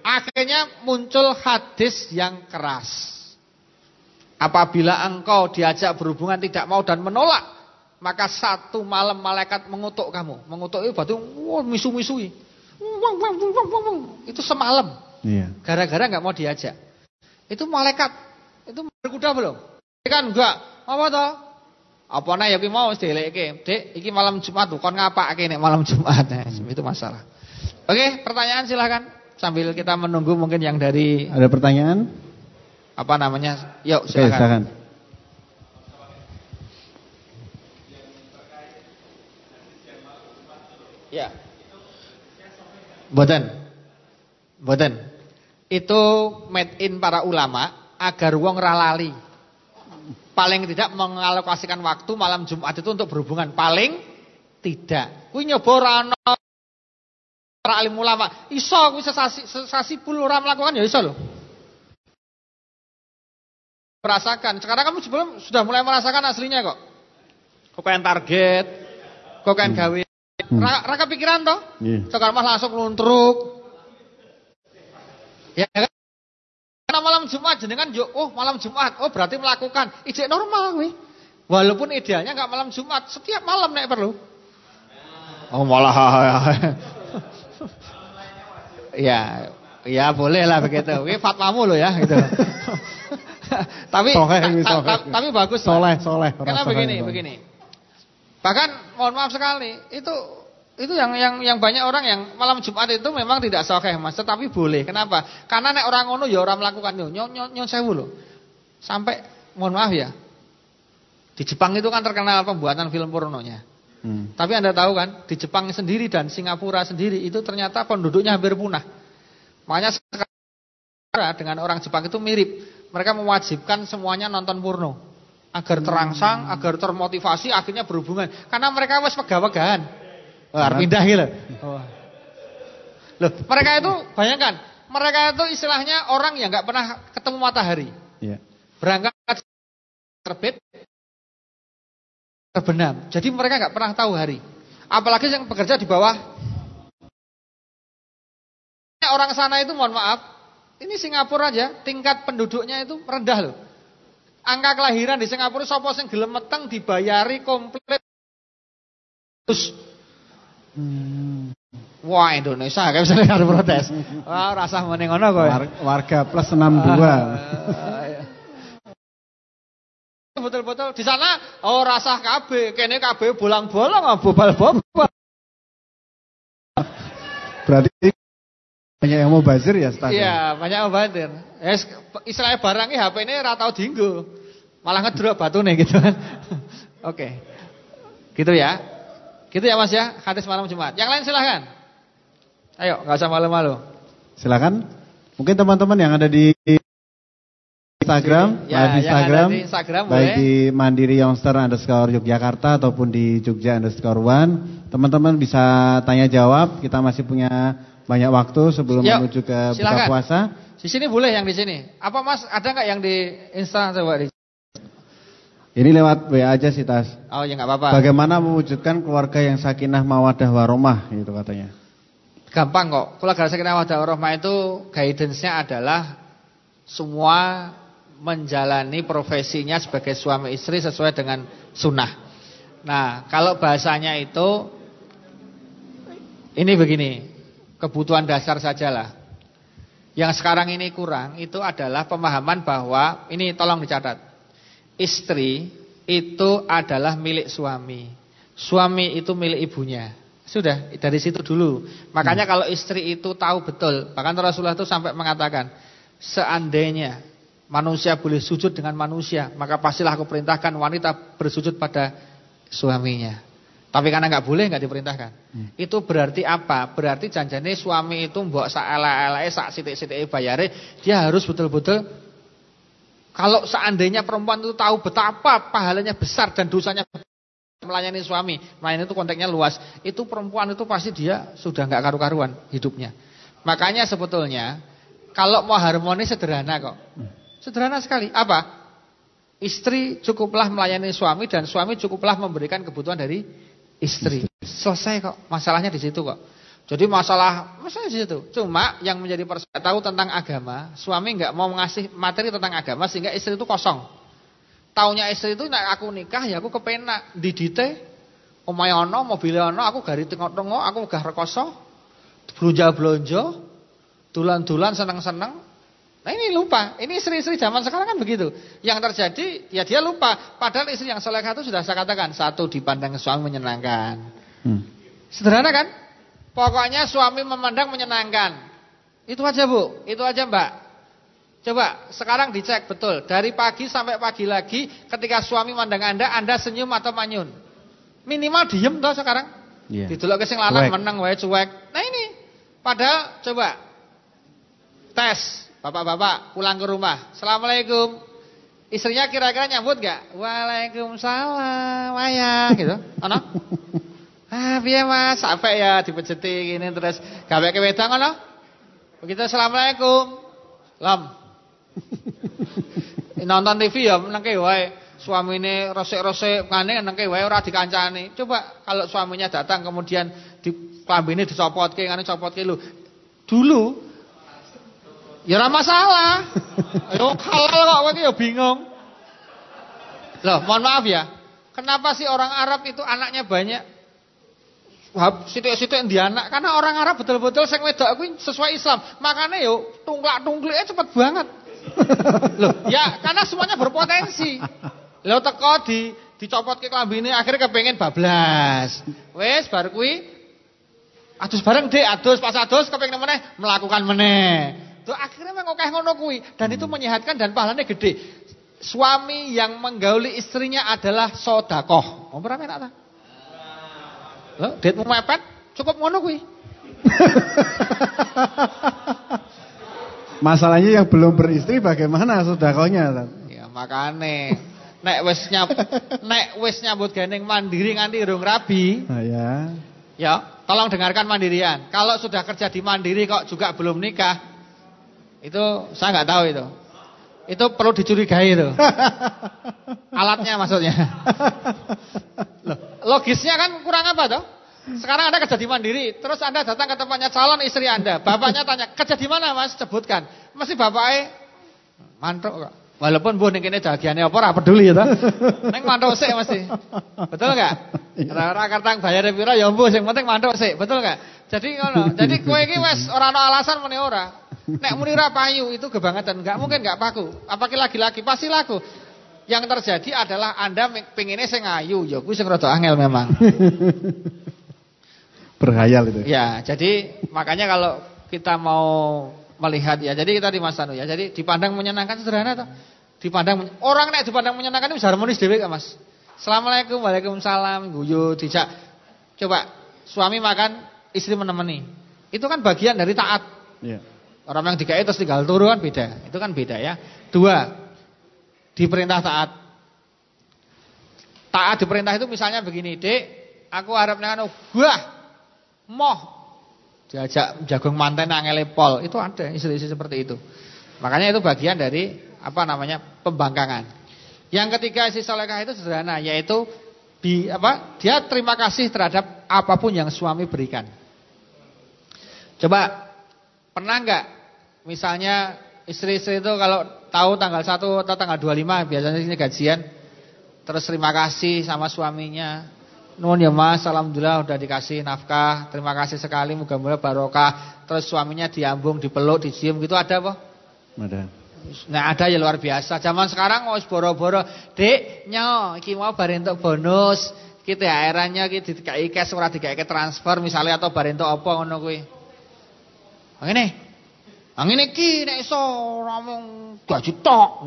akhirnya muncul hadis yang keras. Apabila engkau diajak berhubungan tidak mau dan menolak, maka satu malam malaikat mengutuk kamu. Mengutuk itu batu, wah misu-misui. Itu semalam. Iya. Gara-gara nggak mau diajak. Itu malaikat. Itu berkuda belum? Kan enggak. Apa toh? Apa nih ya mau dieleke. Dek, iki malam Jumat tuh kon ngapa nek malam Jumat. Nah, itu masalah. Oke, pertanyaan silahkan Sambil kita menunggu mungkin yang dari Ada pertanyaan? Apa namanya? Yuk silakan. Oke, silakan. Ya. Boten. Boten. Itu made in para ulama agar wong ralali. Paling tidak mengalokasikan waktu malam Jumat itu untuk berhubungan. Paling tidak. Kuwi nyoba ora ana para alim ulama. Iso kuwi sesasi sesasi puluh ora melakukan ya iso loh. Merasakan. Sekarang kamu sebelum sudah mulai merasakan aslinya kok. Kok kayak target, kok kayak gawe Hmm. Raka pikiran toh? Yeah. Sekarang mah langsung nuntruk. Ya kan? Karena malam Jumat jenengan yo oh malam Jumat, oh berarti melakukan ijek normal wi. Walaupun idealnya nggak malam Jumat, setiap malam nek perlu. Oh malah Ya, ya boleh lah begitu. Ini fatwamu loh ya gitu. tapi soleh, ta, ta, tapi bagus. Soleh, soleh. Karena begini, begini. Bahkan mohon maaf sekali, itu itu yang yang yang banyak orang yang malam Jumat itu memang tidak sokeh mas, tetapi boleh. Kenapa? Karena nek orang ngono ya orang melakukan yo nyon nyon nyon sewu. Sampai mohon maaf ya, di Jepang itu kan terkenal pembuatan film pornonya. Hmm. Tapi anda tahu kan, di Jepang sendiri dan Singapura sendiri itu ternyata penduduknya hampir punah. Makanya sekarang dengan orang Jepang itu mirip. Mereka mewajibkan semuanya nonton porno agar terangsang, hmm. agar termotivasi, akhirnya berhubungan. Karena mereka wes pegawai Wah, pindah gitu. Oh. Loh, mereka itu bayangkan, mereka itu istilahnya orang yang nggak pernah ketemu matahari. Yeah. Berangkat terbit terbenam. Jadi mereka nggak pernah tahu hari. Apalagi yang bekerja di bawah. Orang sana itu mohon maaf, ini Singapura aja tingkat penduduknya itu rendah loh. Angka kelahiran di Singapura sopo sing gelem meteng dibayari komplit. Terus Hmm. Wah Indonesia kayak misalnya ada protes. Wah rasa mending ngono. Warga plus 62. Betul-betul di sana oh rasa KB, kene KB bolang-bolong ah, bobal-bobal. Berarti banyak yang mau bazir ya Stas? Iya, banyak yang mau bazir. Ya, istilahnya barangnya HP ini ratau dinggo. Malah ngedrop batu nih gitu kan. Oke. Gitu ya. Gitu ya Mas ya, hadis malam Jumat. Yang lain silahkan. Ayo, nggak usah malu-malu. Silakan. Mungkin teman-teman yang ada di Instagram, ya, live Instagram, di Instagram baik boleh. di Mandiri Youngster underscore Yogyakarta ataupun di Jogja underscore One. Teman-teman bisa tanya jawab. Kita masih punya banyak waktu sebelum Yuk, menuju ke silakan. buka puasa. Di sini boleh yang di sini. Apa Mas ada nggak yang di Instagram coba di ini lewat WA aja sih Tas. Oh ya nggak apa-apa. Bagaimana mewujudkan keluarga yang sakinah mawadah warahmah itu katanya. Gampang kok. Keluarga sakinah mawadah warahmah itu guidance-nya adalah semua menjalani profesinya sebagai suami istri sesuai dengan sunnah. Nah, kalau bahasanya itu ini begini, kebutuhan dasar sajalah. Yang sekarang ini kurang itu adalah pemahaman bahwa ini tolong dicatat istri itu adalah milik suami. Suami itu milik ibunya. Sudah, dari situ dulu. Makanya hmm. kalau istri itu tahu betul, bahkan Rasulullah itu sampai mengatakan, seandainya manusia boleh sujud dengan manusia, maka pastilah aku perintahkan wanita bersujud pada suaminya. Tapi karena nggak boleh nggak diperintahkan. Hmm. Itu berarti apa? Berarti janjane suami itu mbok sak elek-eleke sak sithik-sithike bayare, dia harus betul-betul kalau seandainya perempuan itu tahu betapa pahalanya besar dan dosanya melayani suami, melayani itu konteksnya luas, itu perempuan itu pasti dia sudah nggak karu-karuan hidupnya. Makanya sebetulnya kalau mau harmonis sederhana kok. Sederhana sekali. Apa? Istri cukuplah melayani suami dan suami cukuplah memberikan kebutuhan dari istri. Selesai kok. Masalahnya di situ kok. Jadi masalah masalah di situ. Cuma yang menjadi persoalan tahu tentang agama, suami nggak mau mengasih materi tentang agama sehingga istri itu kosong. Taunya istri itu nak aku nikah ya aku kepenak didite omahe ana, mobil ana, aku gari tengok-tengok, aku gah rekoso, blonjo-blonjo, tulan-tulan seneng-seneng. Nah ini lupa, ini istri-istri zaman sekarang kan begitu. Yang terjadi ya dia lupa. Padahal istri yang soleh itu sudah saya katakan satu dipandang suami menyenangkan. Hmm. Sederhana kan? Pokoknya suami memandang menyenangkan. Itu aja bu, itu aja mbak. Coba sekarang dicek betul. Dari pagi sampai pagi lagi ketika suami mandang anda, anda senyum atau manyun. Minimal diem toh sekarang. Yeah. Ditulak ke sing lanang menang wae cuek. Nah ini. Padahal coba tes bapak-bapak pulang ke rumah. Assalamualaikum. Istrinya kira-kira nyambut gak? Waalaikumsalam, ayah gitu. Ono? Ah, piye Mas? Sampai ya dipejeti gini terus gawe ke wedang ngono. Begitu Assalamualaikum. Lam. Nonton TV ya nengke wae. Suamine resik-resik ngene nengke wae ora dikancani. Coba kalau suaminya datang kemudian di klambine dicopotke ngene copotke lho. Dulu ya ora masalah. Yo halal kok kowe ya bingung. Loh, mohon maaf ya. Kenapa sih orang Arab itu anaknya banyak? Sitik-sitik di anak karena orang Arab betul-betul sing wedok kuwi sesuai Islam. Makanya yo tungklak-tungkliknya cepet banget. Loh, ya karena semuanya berpotensi. Lo teko di dicopot ke klambine akhirnya kepengen bablas. Wes bar kuwi adus bareng dek adus pas adus kepengen meneh melakukan meneh. Tuh akhirnya mengokeh ngono kuwi dan itu menyehatkan dan pahalanya gede. Suami yang menggauli istrinya adalah sodakoh. Mau berapa tak? Duitmu mepet, cukup ngono kuwi. Masalahnya yang belum beristri bagaimana sedakonya? Ya makane nek wis nyab nek wis nyambut gandeng mandiri nganti urung rabi. Nah, ya. Ya, tolong dengarkan mandirian. Kalau sudah kerja di mandiri kok juga belum nikah, itu saya nggak tahu itu. Itu perlu dicurigai itu. Alatnya maksudnya. Loh, logisnya kan kurang apa toh? Sekarang Anda kerja di Mandiri, terus Anda datang ke tempatnya calon istri Anda. Bapaknya tanya, "Kerja di mana, Mas?" Sebutkan. Masih bapaknya mantuk kok. Walaupun bu ning kene jagiane apa ora peduli ya ta. Ning mantuk sik mesti. Betul enggak? Ora kertang bayar pira ya mbuh sing penting mantuk sik, betul enggak? Jadi ngono. Jadi kowe iki wis ora ana alasan muni ora. Nek muni ora payu itu kebangetan, enggak mungkin enggak paku. Apalagi laki-laki pasti laku. Yang terjadi adalah Anda pengennya sing ayu, ya kuwi sing rada angel memang. Berhayal itu. Ya, jadi makanya kalau kita mau melihat ya, jadi kita di Mas Anu ya. Jadi dipandang menyenangkan sederhana toh. Dipandang orang nek dipandang menyenangkan itu bisa harmonis dhewe Mas? Assalamualaikum, Waalaikumsalam, guyu, dijak. Coba suami makan, istri menemani. Itu kan bagian dari taat. Ya. Orang yang dikai terus tinggal turu kan beda. Itu kan beda ya. Dua, diperintah taat. Taat diperintah itu misalnya begini, Dek, aku harap anu, wah, moh. Diajak jagung manten angele pol. Itu ada istri-istri seperti itu. Makanya itu bagian dari apa namanya pembangkangan. Yang ketiga isi solekah itu sederhana yaitu di apa dia terima kasih terhadap apa pun yang suami berikan. Coba pernah nggak misalnya istri-istri itu kalau tahu tanggal 1 atau tanggal 25 biasanya ini gajian terus terima kasih sama suaminya Nuhun ya Mas, alhamdulillah udah dikasih nafkah. Terima kasih sekali, moga-moga barokah. Terus suaminya diambung, dipeluk, dicium gitu ada apa? Ada. Nah ada ya luar biasa. Zaman sekarang mau boro-boro, "Dek, nyo, iki mau bar entuk bonus." Kita airannya kita dikai cash ora dikai transfer misalnya atau bar entuk apa ngono kuwi. Ngene. Angin iki nek iso ramung gaji tok.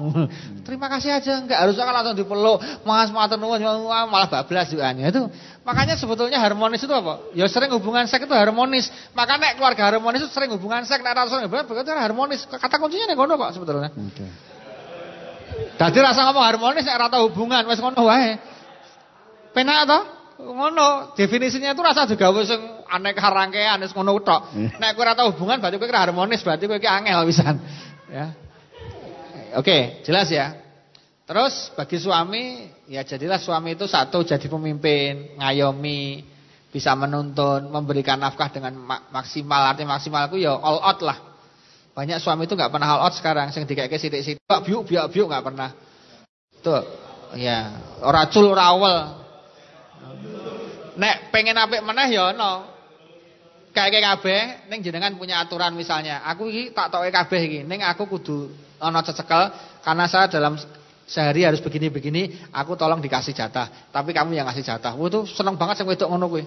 Terima kasih aja, enggak harus kan langsung dipeluk. Mas matur nuwun malah bablas juga itu. Makanya sebetulnya harmonis itu apa? Ya sering hubungan seks itu harmonis. Maka nek keluarga harmonis itu sering hubungan seks, nek rasa hubungan berarti harmonis. Kata kuncinya nek ngono kok sebetulnya. Oke. Dadi rasa ngomong harmonis nek rata hubungan wis ngono wae. Penak to? Ngono definisinya itu rasa juga wis aneh karangkean wis ngono tok. Iya. nek kowe ora tau hubungan berarti kowe harmonis berarti kowe iki angel pisan. Ya. Oke jelas ya. Terus bagi suami ya jadilah suami itu satu jadi pemimpin ngayomi bisa menuntun memberikan nafkah dengan maksimal. Arti maksimal itu ya all out lah. Banyak suami itu nggak pernah all out sekarang sing dikeke sithik-sithik. Biuk biuk biuk nggak pernah. Tuh ya. Ora cul ora awel Nek pengen apik meneh ya ono. Kayak kabeh ning jenengan punya aturan misalnya. Aku iki tak toke kabeh iki. Ning aku kudu ana cecekel karena saya dalam sehari harus begini-begini, aku tolong dikasih jatah. Tapi kamu yang ngasih jatah. Wah itu seneng banget sing wedok ngono kuwi.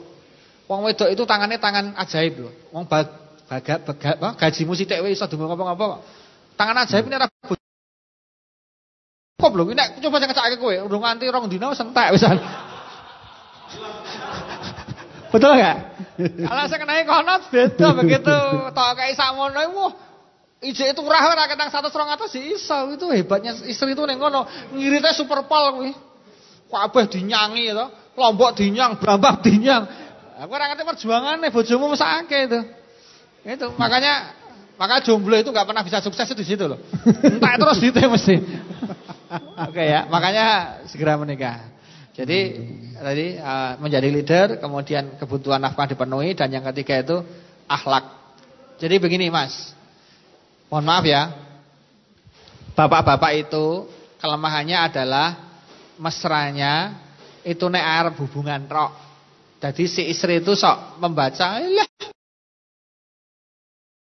Wong wedok itu tangannya tangan ajaib loh. Wong bag, baga, baga, apa, gajimu sithik wis iso dungo ngapa-ngapa kok. Tangan ajaib ini ora Kok belum nek coba jangan cakake kowe, urung nganti rong dina wis entek. Betul enggak? Kalau saya kenai kono beda begitu tok kayak sakmono wah ije itu rah ora ketang 100 200 sih iso itu hebatnya istri itu ning kono ngirite super pol kuwi. Kabeh dinyangi to, Lombok dinyang, Brambang dinyang. Aku ora ngerti perjuangane bojomu mesake itu. Itu makanya maka jomblo itu nggak pernah bisa sukses itu di situ loh. Entah terus gitu mesti. Oke ya, makanya segera menikah. Jadi tadi uh, menjadi leader, kemudian kebutuhan nafkah dipenuhi dan yang ketiga itu akhlak. Jadi begini Mas. Mohon maaf ya. Bapak-bapak itu kelemahannya adalah mesranya itu nek arep hubungan rok. Jadi si istri itu sok membaca, lah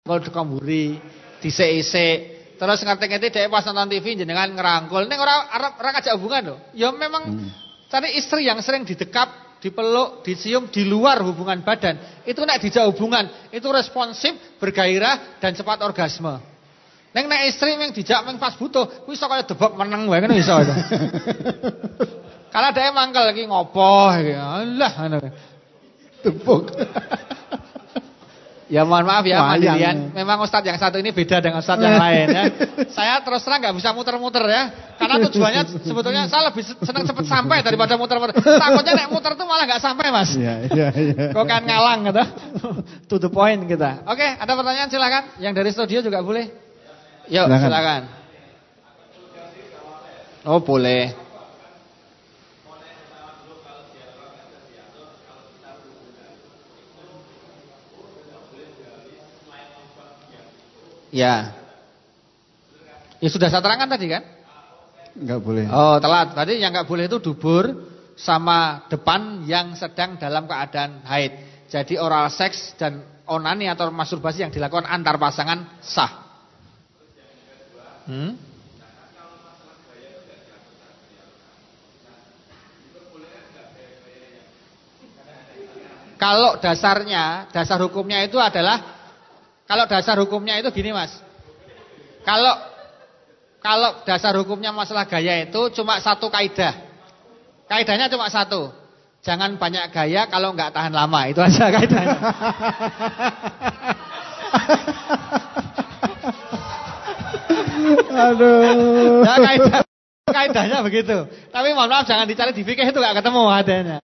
kalau dikamburi, disik-isik, Terus ngerti-ngerti dia pas nonton TV jenengan ngerangkul. Ini orang orang ngajak hubungan loh. Ya memang hmm. Cari istri yang sering didekap, dipeluk, dicium di luar hubungan badan. Itu nek dijak hubungan, itu responsif, bergairah dan cepat orgasme. Neng nek istri yang dijak meng pas butuh, kuwi iso kaya debok meneng wae kan iso. Kalau dia mangkel lagi ngopo iki. Allah ngono. Debok. Ya mohon maaf ya Mandirian, memang Ustadz yang satu ini beda dengan Ustadz yang lain ya. Saya terus terang nggak bisa muter-muter ya, karena tujuannya sebetulnya saya lebih senang cepat sampai daripada muter-muter. Takutnya naik muter tuh malah nggak sampai mas. Iya iya iya. Kok kan ngalang gitu, to the point kita. Oke, ada pertanyaan silakan. Yang dari studio juga boleh. Yuk silakan. silakan. Oh boleh. Ya. Ya sudah saya terangkan tadi kan? Enggak boleh. Oh, telat. Tadi yang enggak boleh itu dubur sama depan yang sedang dalam keadaan haid. Jadi oral seks dan onani atau masturbasi yang dilakukan antar pasangan sah. Hmm? Kalau dasarnya, dasar hukumnya itu adalah kalau dasar hukumnya itu gini mas. Kalau kalau dasar hukumnya masalah gaya itu cuma satu kaidah. Kaidahnya cuma satu. Jangan banyak gaya kalau nggak tahan lama. Itu aja kaidahnya. Aduh. Ya, kaidah, kaidahnya begitu. Tapi mohon maaf jangan dicari di fikih itu nggak ketemu adanya.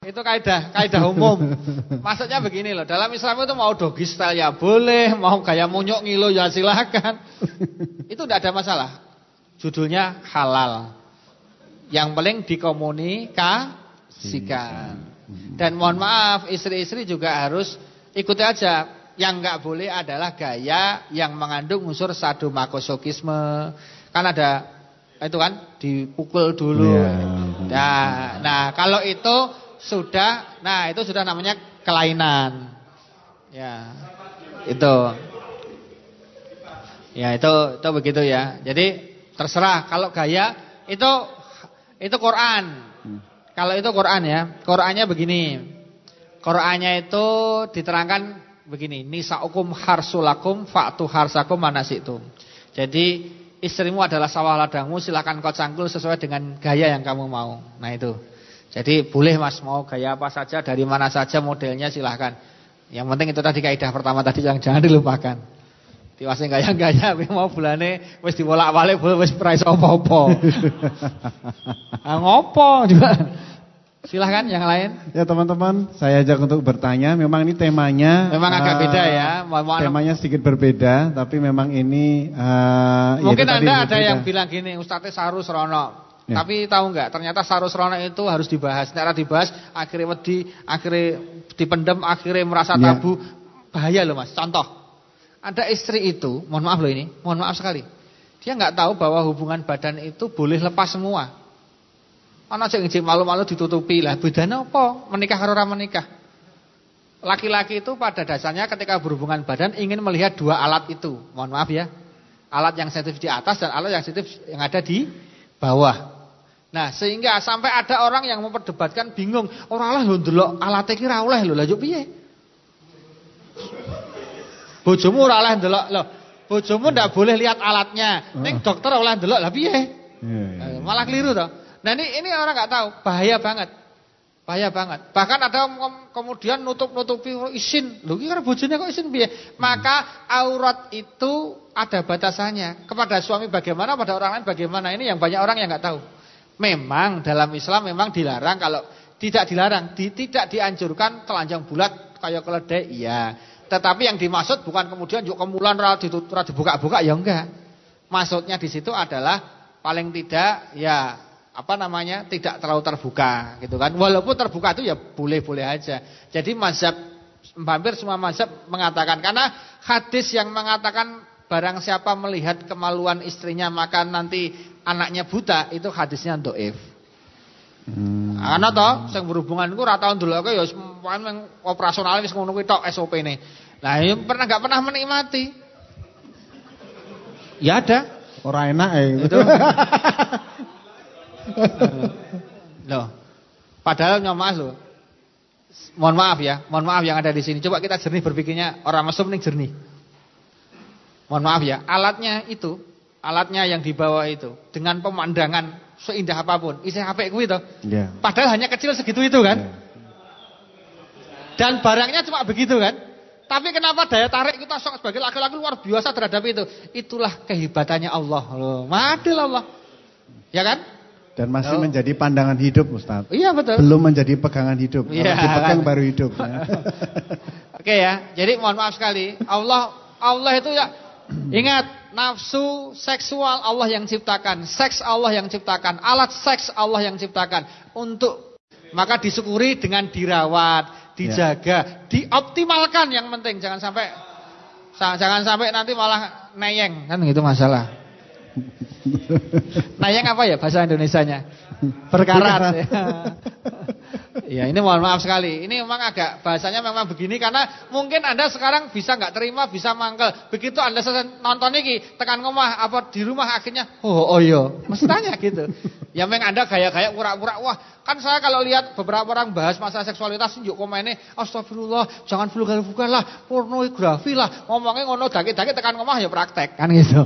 Itu kaidah, kaidah umum. Maksudnya begini loh, dalam Islam itu mau doggy style ya boleh, mau gaya munyuk ngilu ya silahkan. Itu tidak ada masalah. Judulnya halal. Yang paling dikomunikasikan. Dan mohon maaf, istri-istri juga harus ikuti aja. Yang nggak boleh adalah gaya yang mengandung unsur sadomasochisme. Kan ada itu kan dipukul dulu. Yeah. Nah, nah kalau itu sudah, nah itu sudah namanya kelainan. Ya. Itu. Ya, itu itu begitu ya. Jadi terserah kalau gaya itu itu Quran. Kalau itu Quran ya. Qurannya begini. Qurannya itu diterangkan begini, nisaukum harsulakum fa'tu harsakum manasitum. Jadi istrimu adalah sawah ladangmu, silakan kau cangkul sesuai dengan gaya yang kamu mau. Nah itu. Jadi boleh mas mau gaya apa saja dari mana saja modelnya silahkan. Yang penting itu tadi kaidah pertama tadi yang jangan dilupakan. Diwasing gaya-gaya mau bulane wis dibolak-balik wis price apa-apa. ah, ngopo juga. Silahkan yang lain. Ya teman-teman, saya ajak untuk bertanya. Memang ini temanya memang agak uh, beda ya. Mohon temanya sedikit berbeda, tapi memang ini uh, mungkin ya anda ada yang bilang gini, Ustadz Sarus Rono. Ya. Tapi tahu nggak? Ternyata sarus rona itu harus dibahas. Nek dibahas, akhirnya wedi, akhirnya dipendem, akhirnya merasa ya. tabu. Bahaya loh mas. Contoh, ada istri itu, mohon maaf loh ini, mohon maaf sekali. Dia nggak tahu bahwa hubungan badan itu boleh lepas semua. Mana sing malu-malu ditutupi lah. Bedanya apa? Menikah karo menikah. Laki-laki itu pada dasarnya ketika berhubungan badan ingin melihat dua alat itu. Mohon maaf ya. Alat yang sensitif di atas dan alat yang sensitif yang ada di bawah. Nah, sehingga sampai ada orang yang memperdebatkan bingung, orang lah lho ndelok alate iki ra oleh lho, lha yo piye? Bojomu ora oleh ndelok lho. Bojomu ndak boleh lihat alatnya. Ning dokter oleh ndelok, lah piye? Iya, iya. Malah keliru toh. Nah, ini ini orang nggak tahu, bahaya banget. Bahaya banget. Bahkan ada kemudian nutup-nutupi isin. Lho iki kan bojone kok isin piye? Maka aurat itu ada batasannya. Kepada suami bagaimana, pada orang lain bagaimana. Ini yang banyak orang yang nggak tahu. Memang dalam Islam memang dilarang kalau tidak dilarang, di, tidak dianjurkan telanjang bulat kayak keledai, iya. Tetapi yang dimaksud bukan kemudian yuk kemulan dibuka-buka ya enggak. Maksudnya di situ adalah paling tidak ya apa namanya tidak terlalu terbuka gitu kan. Walaupun terbuka itu ya boleh-boleh aja. Jadi mazhab hampir semua mazhab mengatakan karena hadis yang mengatakan barang siapa melihat kemaluan istrinya maka nanti anaknya buta itu hadisnya doif. Hmm. Karena toh sing berhubungan iku ora tau ndeloke ya yang operasional wis ngono kuwi tok SOP-ne. Lah ya pernah enggak pernah menikmati. Ya ada. Orang enak ya. Itu. loh. Padahal nyomas loh. Mohon maaf ya, mohon maaf yang ada di sini. Coba kita jernih berpikirnya orang mesum nih jernih. Mohon maaf ya, alatnya itu, alatnya yang dibawa itu dengan pemandangan seindah apa pun, isi HP gue itu. Yeah. Padahal hanya kecil segitu itu kan. Yeah. Dan barangnya cuma begitu kan. Tapi kenapa daya tarik kita sebagai laki-laki luar biasa terhadap itu? Itulah kehebatannya Allah. Loh, madil Allah. Ya kan? Dan masih oh. menjadi pandangan hidup Ustaz. Iya betul. Belum menjadi pegangan hidup. Iya, Kalau dipegang kan? baru hidup. Ya. Oke ya. Jadi mohon maaf sekali. Allah Allah itu ya ingat nafsu seksual Allah yang ciptakan, seks Allah yang ciptakan, alat seks Allah yang ciptakan untuk maka disyukuri dengan dirawat, dijaga, ya. dioptimalkan yang penting jangan sampai jangan sampai nanti malah neyeng kan gitu masalah. Nayang apa ya bahasa Indonesianya? Berkarat. ya. ya ini mohon maaf sekali. Ini memang agak bahasanya memang begini karena mungkin Anda sekarang bisa nggak terima, bisa mangkel. Begitu Anda selesai nonton ini, tekan ngomah apa di rumah akhirnya, oh oh yo, iya. mesti tanya gitu. Ya memang Anda gaya-gaya pura-pura, wah kan saya kalau lihat beberapa orang bahas masalah seksualitas, yuk komennya, astagfirullah, jangan vulgar-vulgar lah, pornografi lah, ngomongnya ngono daki-daki tekan ngomah ya praktek, kan gitu.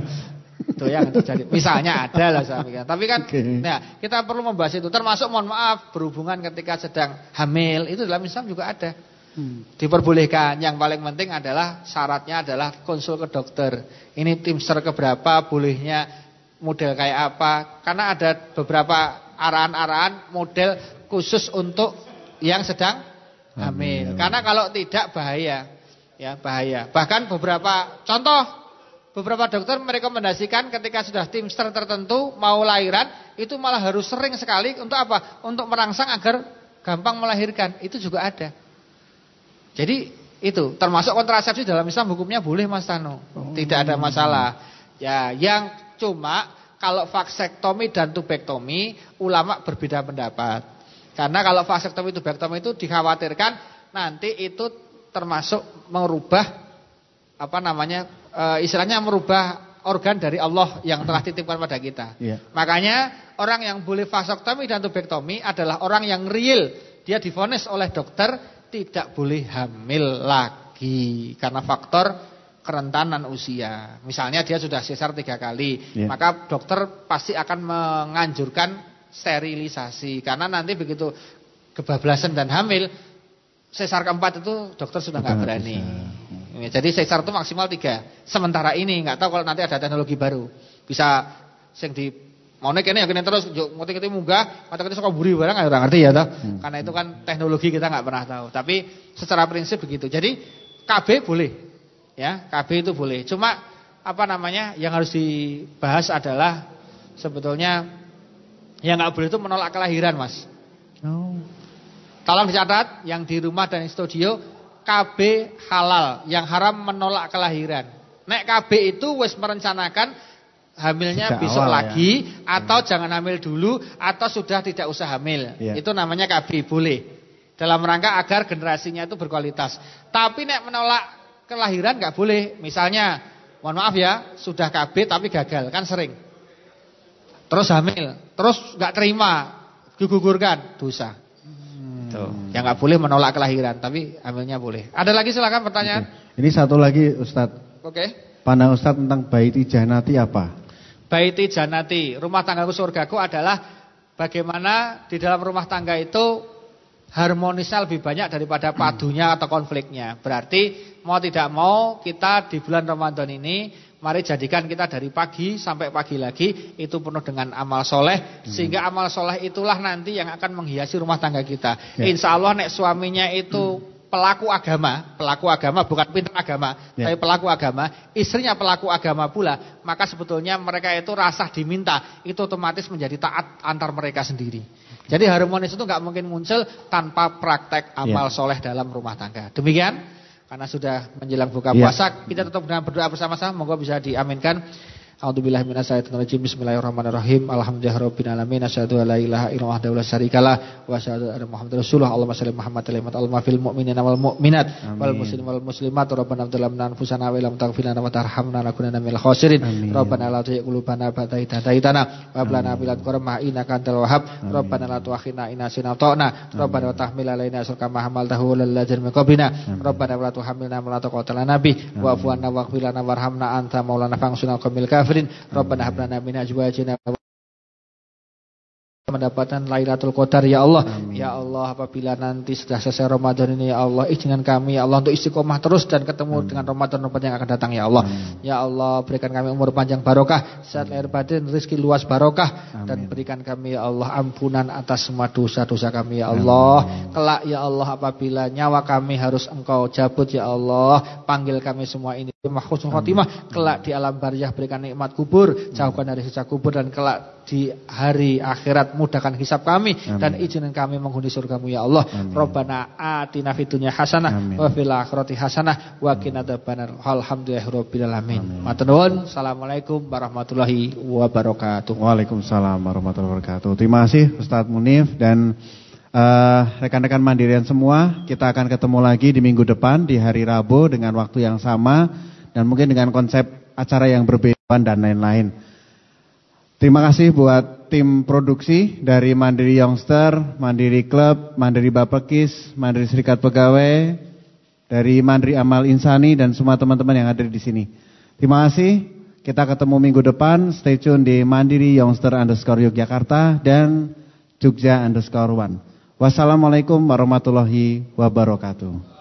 Itu yang terjadi. Misalnya ada lah saya pikir. Tapi kan okay. nah, kita perlu membahas itu. Termasuk mohon maaf berhubungan ketika sedang hamil itu dalam Islam juga ada. Hmm. Diperbolehkan. Yang paling penting adalah syaratnya adalah konsul ke dokter. Ini tim ser keberapa, bolehnya model kayak apa. Karena ada beberapa arahan-arahan model khusus untuk yang sedang hamil. Karena kalau tidak bahaya. Ya, bahaya. Bahkan beberapa contoh Beberapa dokter merekomendasikan ketika sudah timster tertentu mau lahiran itu malah harus sering sekali untuk apa? Untuk merangsang agar gampang melahirkan. Itu juga ada. Jadi itu termasuk kontrasepsi dalam Islam hukumnya boleh Mas Tano. Tidak ada masalah. Ya, yang cuma kalau vaksektomi dan tubektomi ulama berbeda pendapat. Karena kalau vaksektomi tubektomi itu dikhawatirkan nanti itu termasuk merubah apa namanya uh, istilahnya merubah organ dari Allah yang telah titipkan pada kita. Yeah. Makanya orang yang boleh vasoktomi dan tubektomi adalah orang yang real. Dia difonis oleh dokter tidak boleh hamil lagi karena faktor kerentanan usia. Misalnya dia sudah sesar tiga kali, yeah. maka dokter pasti akan menganjurkan sterilisasi karena nanti begitu kebablasan dan hamil sesar keempat itu dokter sudah nggak berani. Bisa. Ya, jadi sesar itu maksimal tiga. Sementara ini nggak tahu kalau nanti ada teknologi baru. Bisa sing di naik ini yakin terus mau kita munggah, mata kita suka buri barang nggak ngerti ya toh. Hmm. Karena itu kan teknologi kita nggak pernah tahu. Tapi secara prinsip begitu. Jadi KB boleh. Ya, KB itu boleh. Cuma apa namanya yang harus dibahas adalah sebetulnya yang nggak boleh itu menolak kelahiran, Mas. Oh. Tolong dicatat yang di rumah dan di studio KB halal, yang haram menolak kelahiran. Nek KB itu wis merencanakan hamilnya Sejak besok awal, ya. lagi ya. atau ya. jangan hamil dulu atau sudah tidak usah hamil. Ya. Itu namanya KB boleh. Dalam rangka agar generasinya itu berkualitas. Tapi nek menolak kelahiran nggak boleh. Misalnya, mohon maaf ya, sudah KB tapi gagal, kan sering. Terus hamil, terus nggak terima, digugurkan, dosa. Gitu. Hmm. Yang nggak boleh menolak kelahiran, tapi hamilnya boleh. Ada lagi silakan pertanyaan. Oke. Ini satu lagi Ustadz. Oke. Okay. Pandang Ustadz tentang baiti janati apa? Baiti janati, rumah tanggaku surgaku adalah bagaimana di dalam rumah tangga itu harmonisnya lebih banyak daripada padunya atau konfliknya. Berarti mau tidak mau kita di bulan Ramadan ini Mari jadikan kita dari pagi sampai pagi lagi itu penuh dengan amal soleh. Hmm. Sehingga amal soleh itulah nanti yang akan menghiasi rumah tangga kita. Ya. Insya Allah nek suaminya itu hmm. pelaku agama, pelaku agama bukan pintar agama, ya. tapi pelaku agama, istrinya pelaku agama pula, maka sebetulnya mereka itu rasa diminta, itu otomatis menjadi taat antar mereka sendiri. Jadi harmonis itu nggak mungkin muncul tanpa praktek amal ya. soleh dalam rumah tangga. Demikian. Karena sudah menjelang buka ya. puasa, kita tetap dengan berdoa bersama-sama, moga bisa diaminkan. A'udzubillahi minasyaitonir rajim. Bismillahirrahmanirrahim. Alhamdulillahirabbil alamin. Asyhadu an la ilaha illallah la syarikalah wa asyhadu anna Muhammadar Rasulullah. Allahumma shalli Muhammad fil mu'minina wal mu'minat wal muslimin wal muslimat. Rabbana anfusana wa lam taghfir lana wa tarhamna minal khasirin. Rabbana la tuzigh qulubana ba'da idh hadaytana wa hab lana min ladunka rahmah innaka antal wahhab. Rabbana la in nasina ta'na. Rabbana wa tahmil alaina kama hamaltahu ladzina min qablina. Rabbana wa la tuhammilna ma la taqata lana bih wa'fu anna waghfir lana warhamna anta maulana fa'ansurna qawmil kafirin Rabbana hab lana min azwajina mendapatkan Lailatul Qadar ya Allah. Amin. Ya Allah apabila nanti sudah selesai Ramadan ini ya Allah izinkan kami ya Allah untuk istiqomah terus dan ketemu Amin. dengan Ramadan-Ramadan yang akan datang ya Allah. Amin. Ya Allah berikan kami umur panjang barokah, sehat lahir batin, rezeki luas barokah Amin. dan berikan kami ya Allah ampunan atas semua dosa-dosa kami ya Allah. Amin. Kelak ya Allah apabila nyawa kami harus Engkau cabut ya Allah, panggil kami semua ini mahfuzul khotimah kelak di alam barzah berikan nikmat kubur, jauhkan dari siksa kubur dan kelak di hari akhirat mudahkan hisab kami Amin. dan izinkan kami menghuni surgamu ya Allah. Amin. Rabbana atina fid dunya hasanah wa fil akhirati hasanah wa qina adzabannar. Alhamdulillahirabbil alamin. Matur nuwun. Assalamualaikum warahmatullahi wabarakatuh. Waalaikumsalam warahmatullahi wabarakatuh. Terima kasih Ustadz Munif dan uh, rekan-rekan mandirian semua. Kita akan ketemu lagi di minggu depan di hari Rabu dengan waktu yang sama dan mungkin dengan konsep acara yang berbeda dan lain-lain. Terima kasih buat tim produksi dari Mandiri Youngster, Mandiri Club, Mandiri Bapekis, Mandiri Serikat Pegawai, dari Mandiri Amal Insani dan semua teman-teman yang ada di sini. Terima kasih. Kita ketemu minggu depan. Stay tune di Mandiri Youngster underscore Yogyakarta dan Jogja underscore One. Wassalamualaikum warahmatullahi wabarakatuh.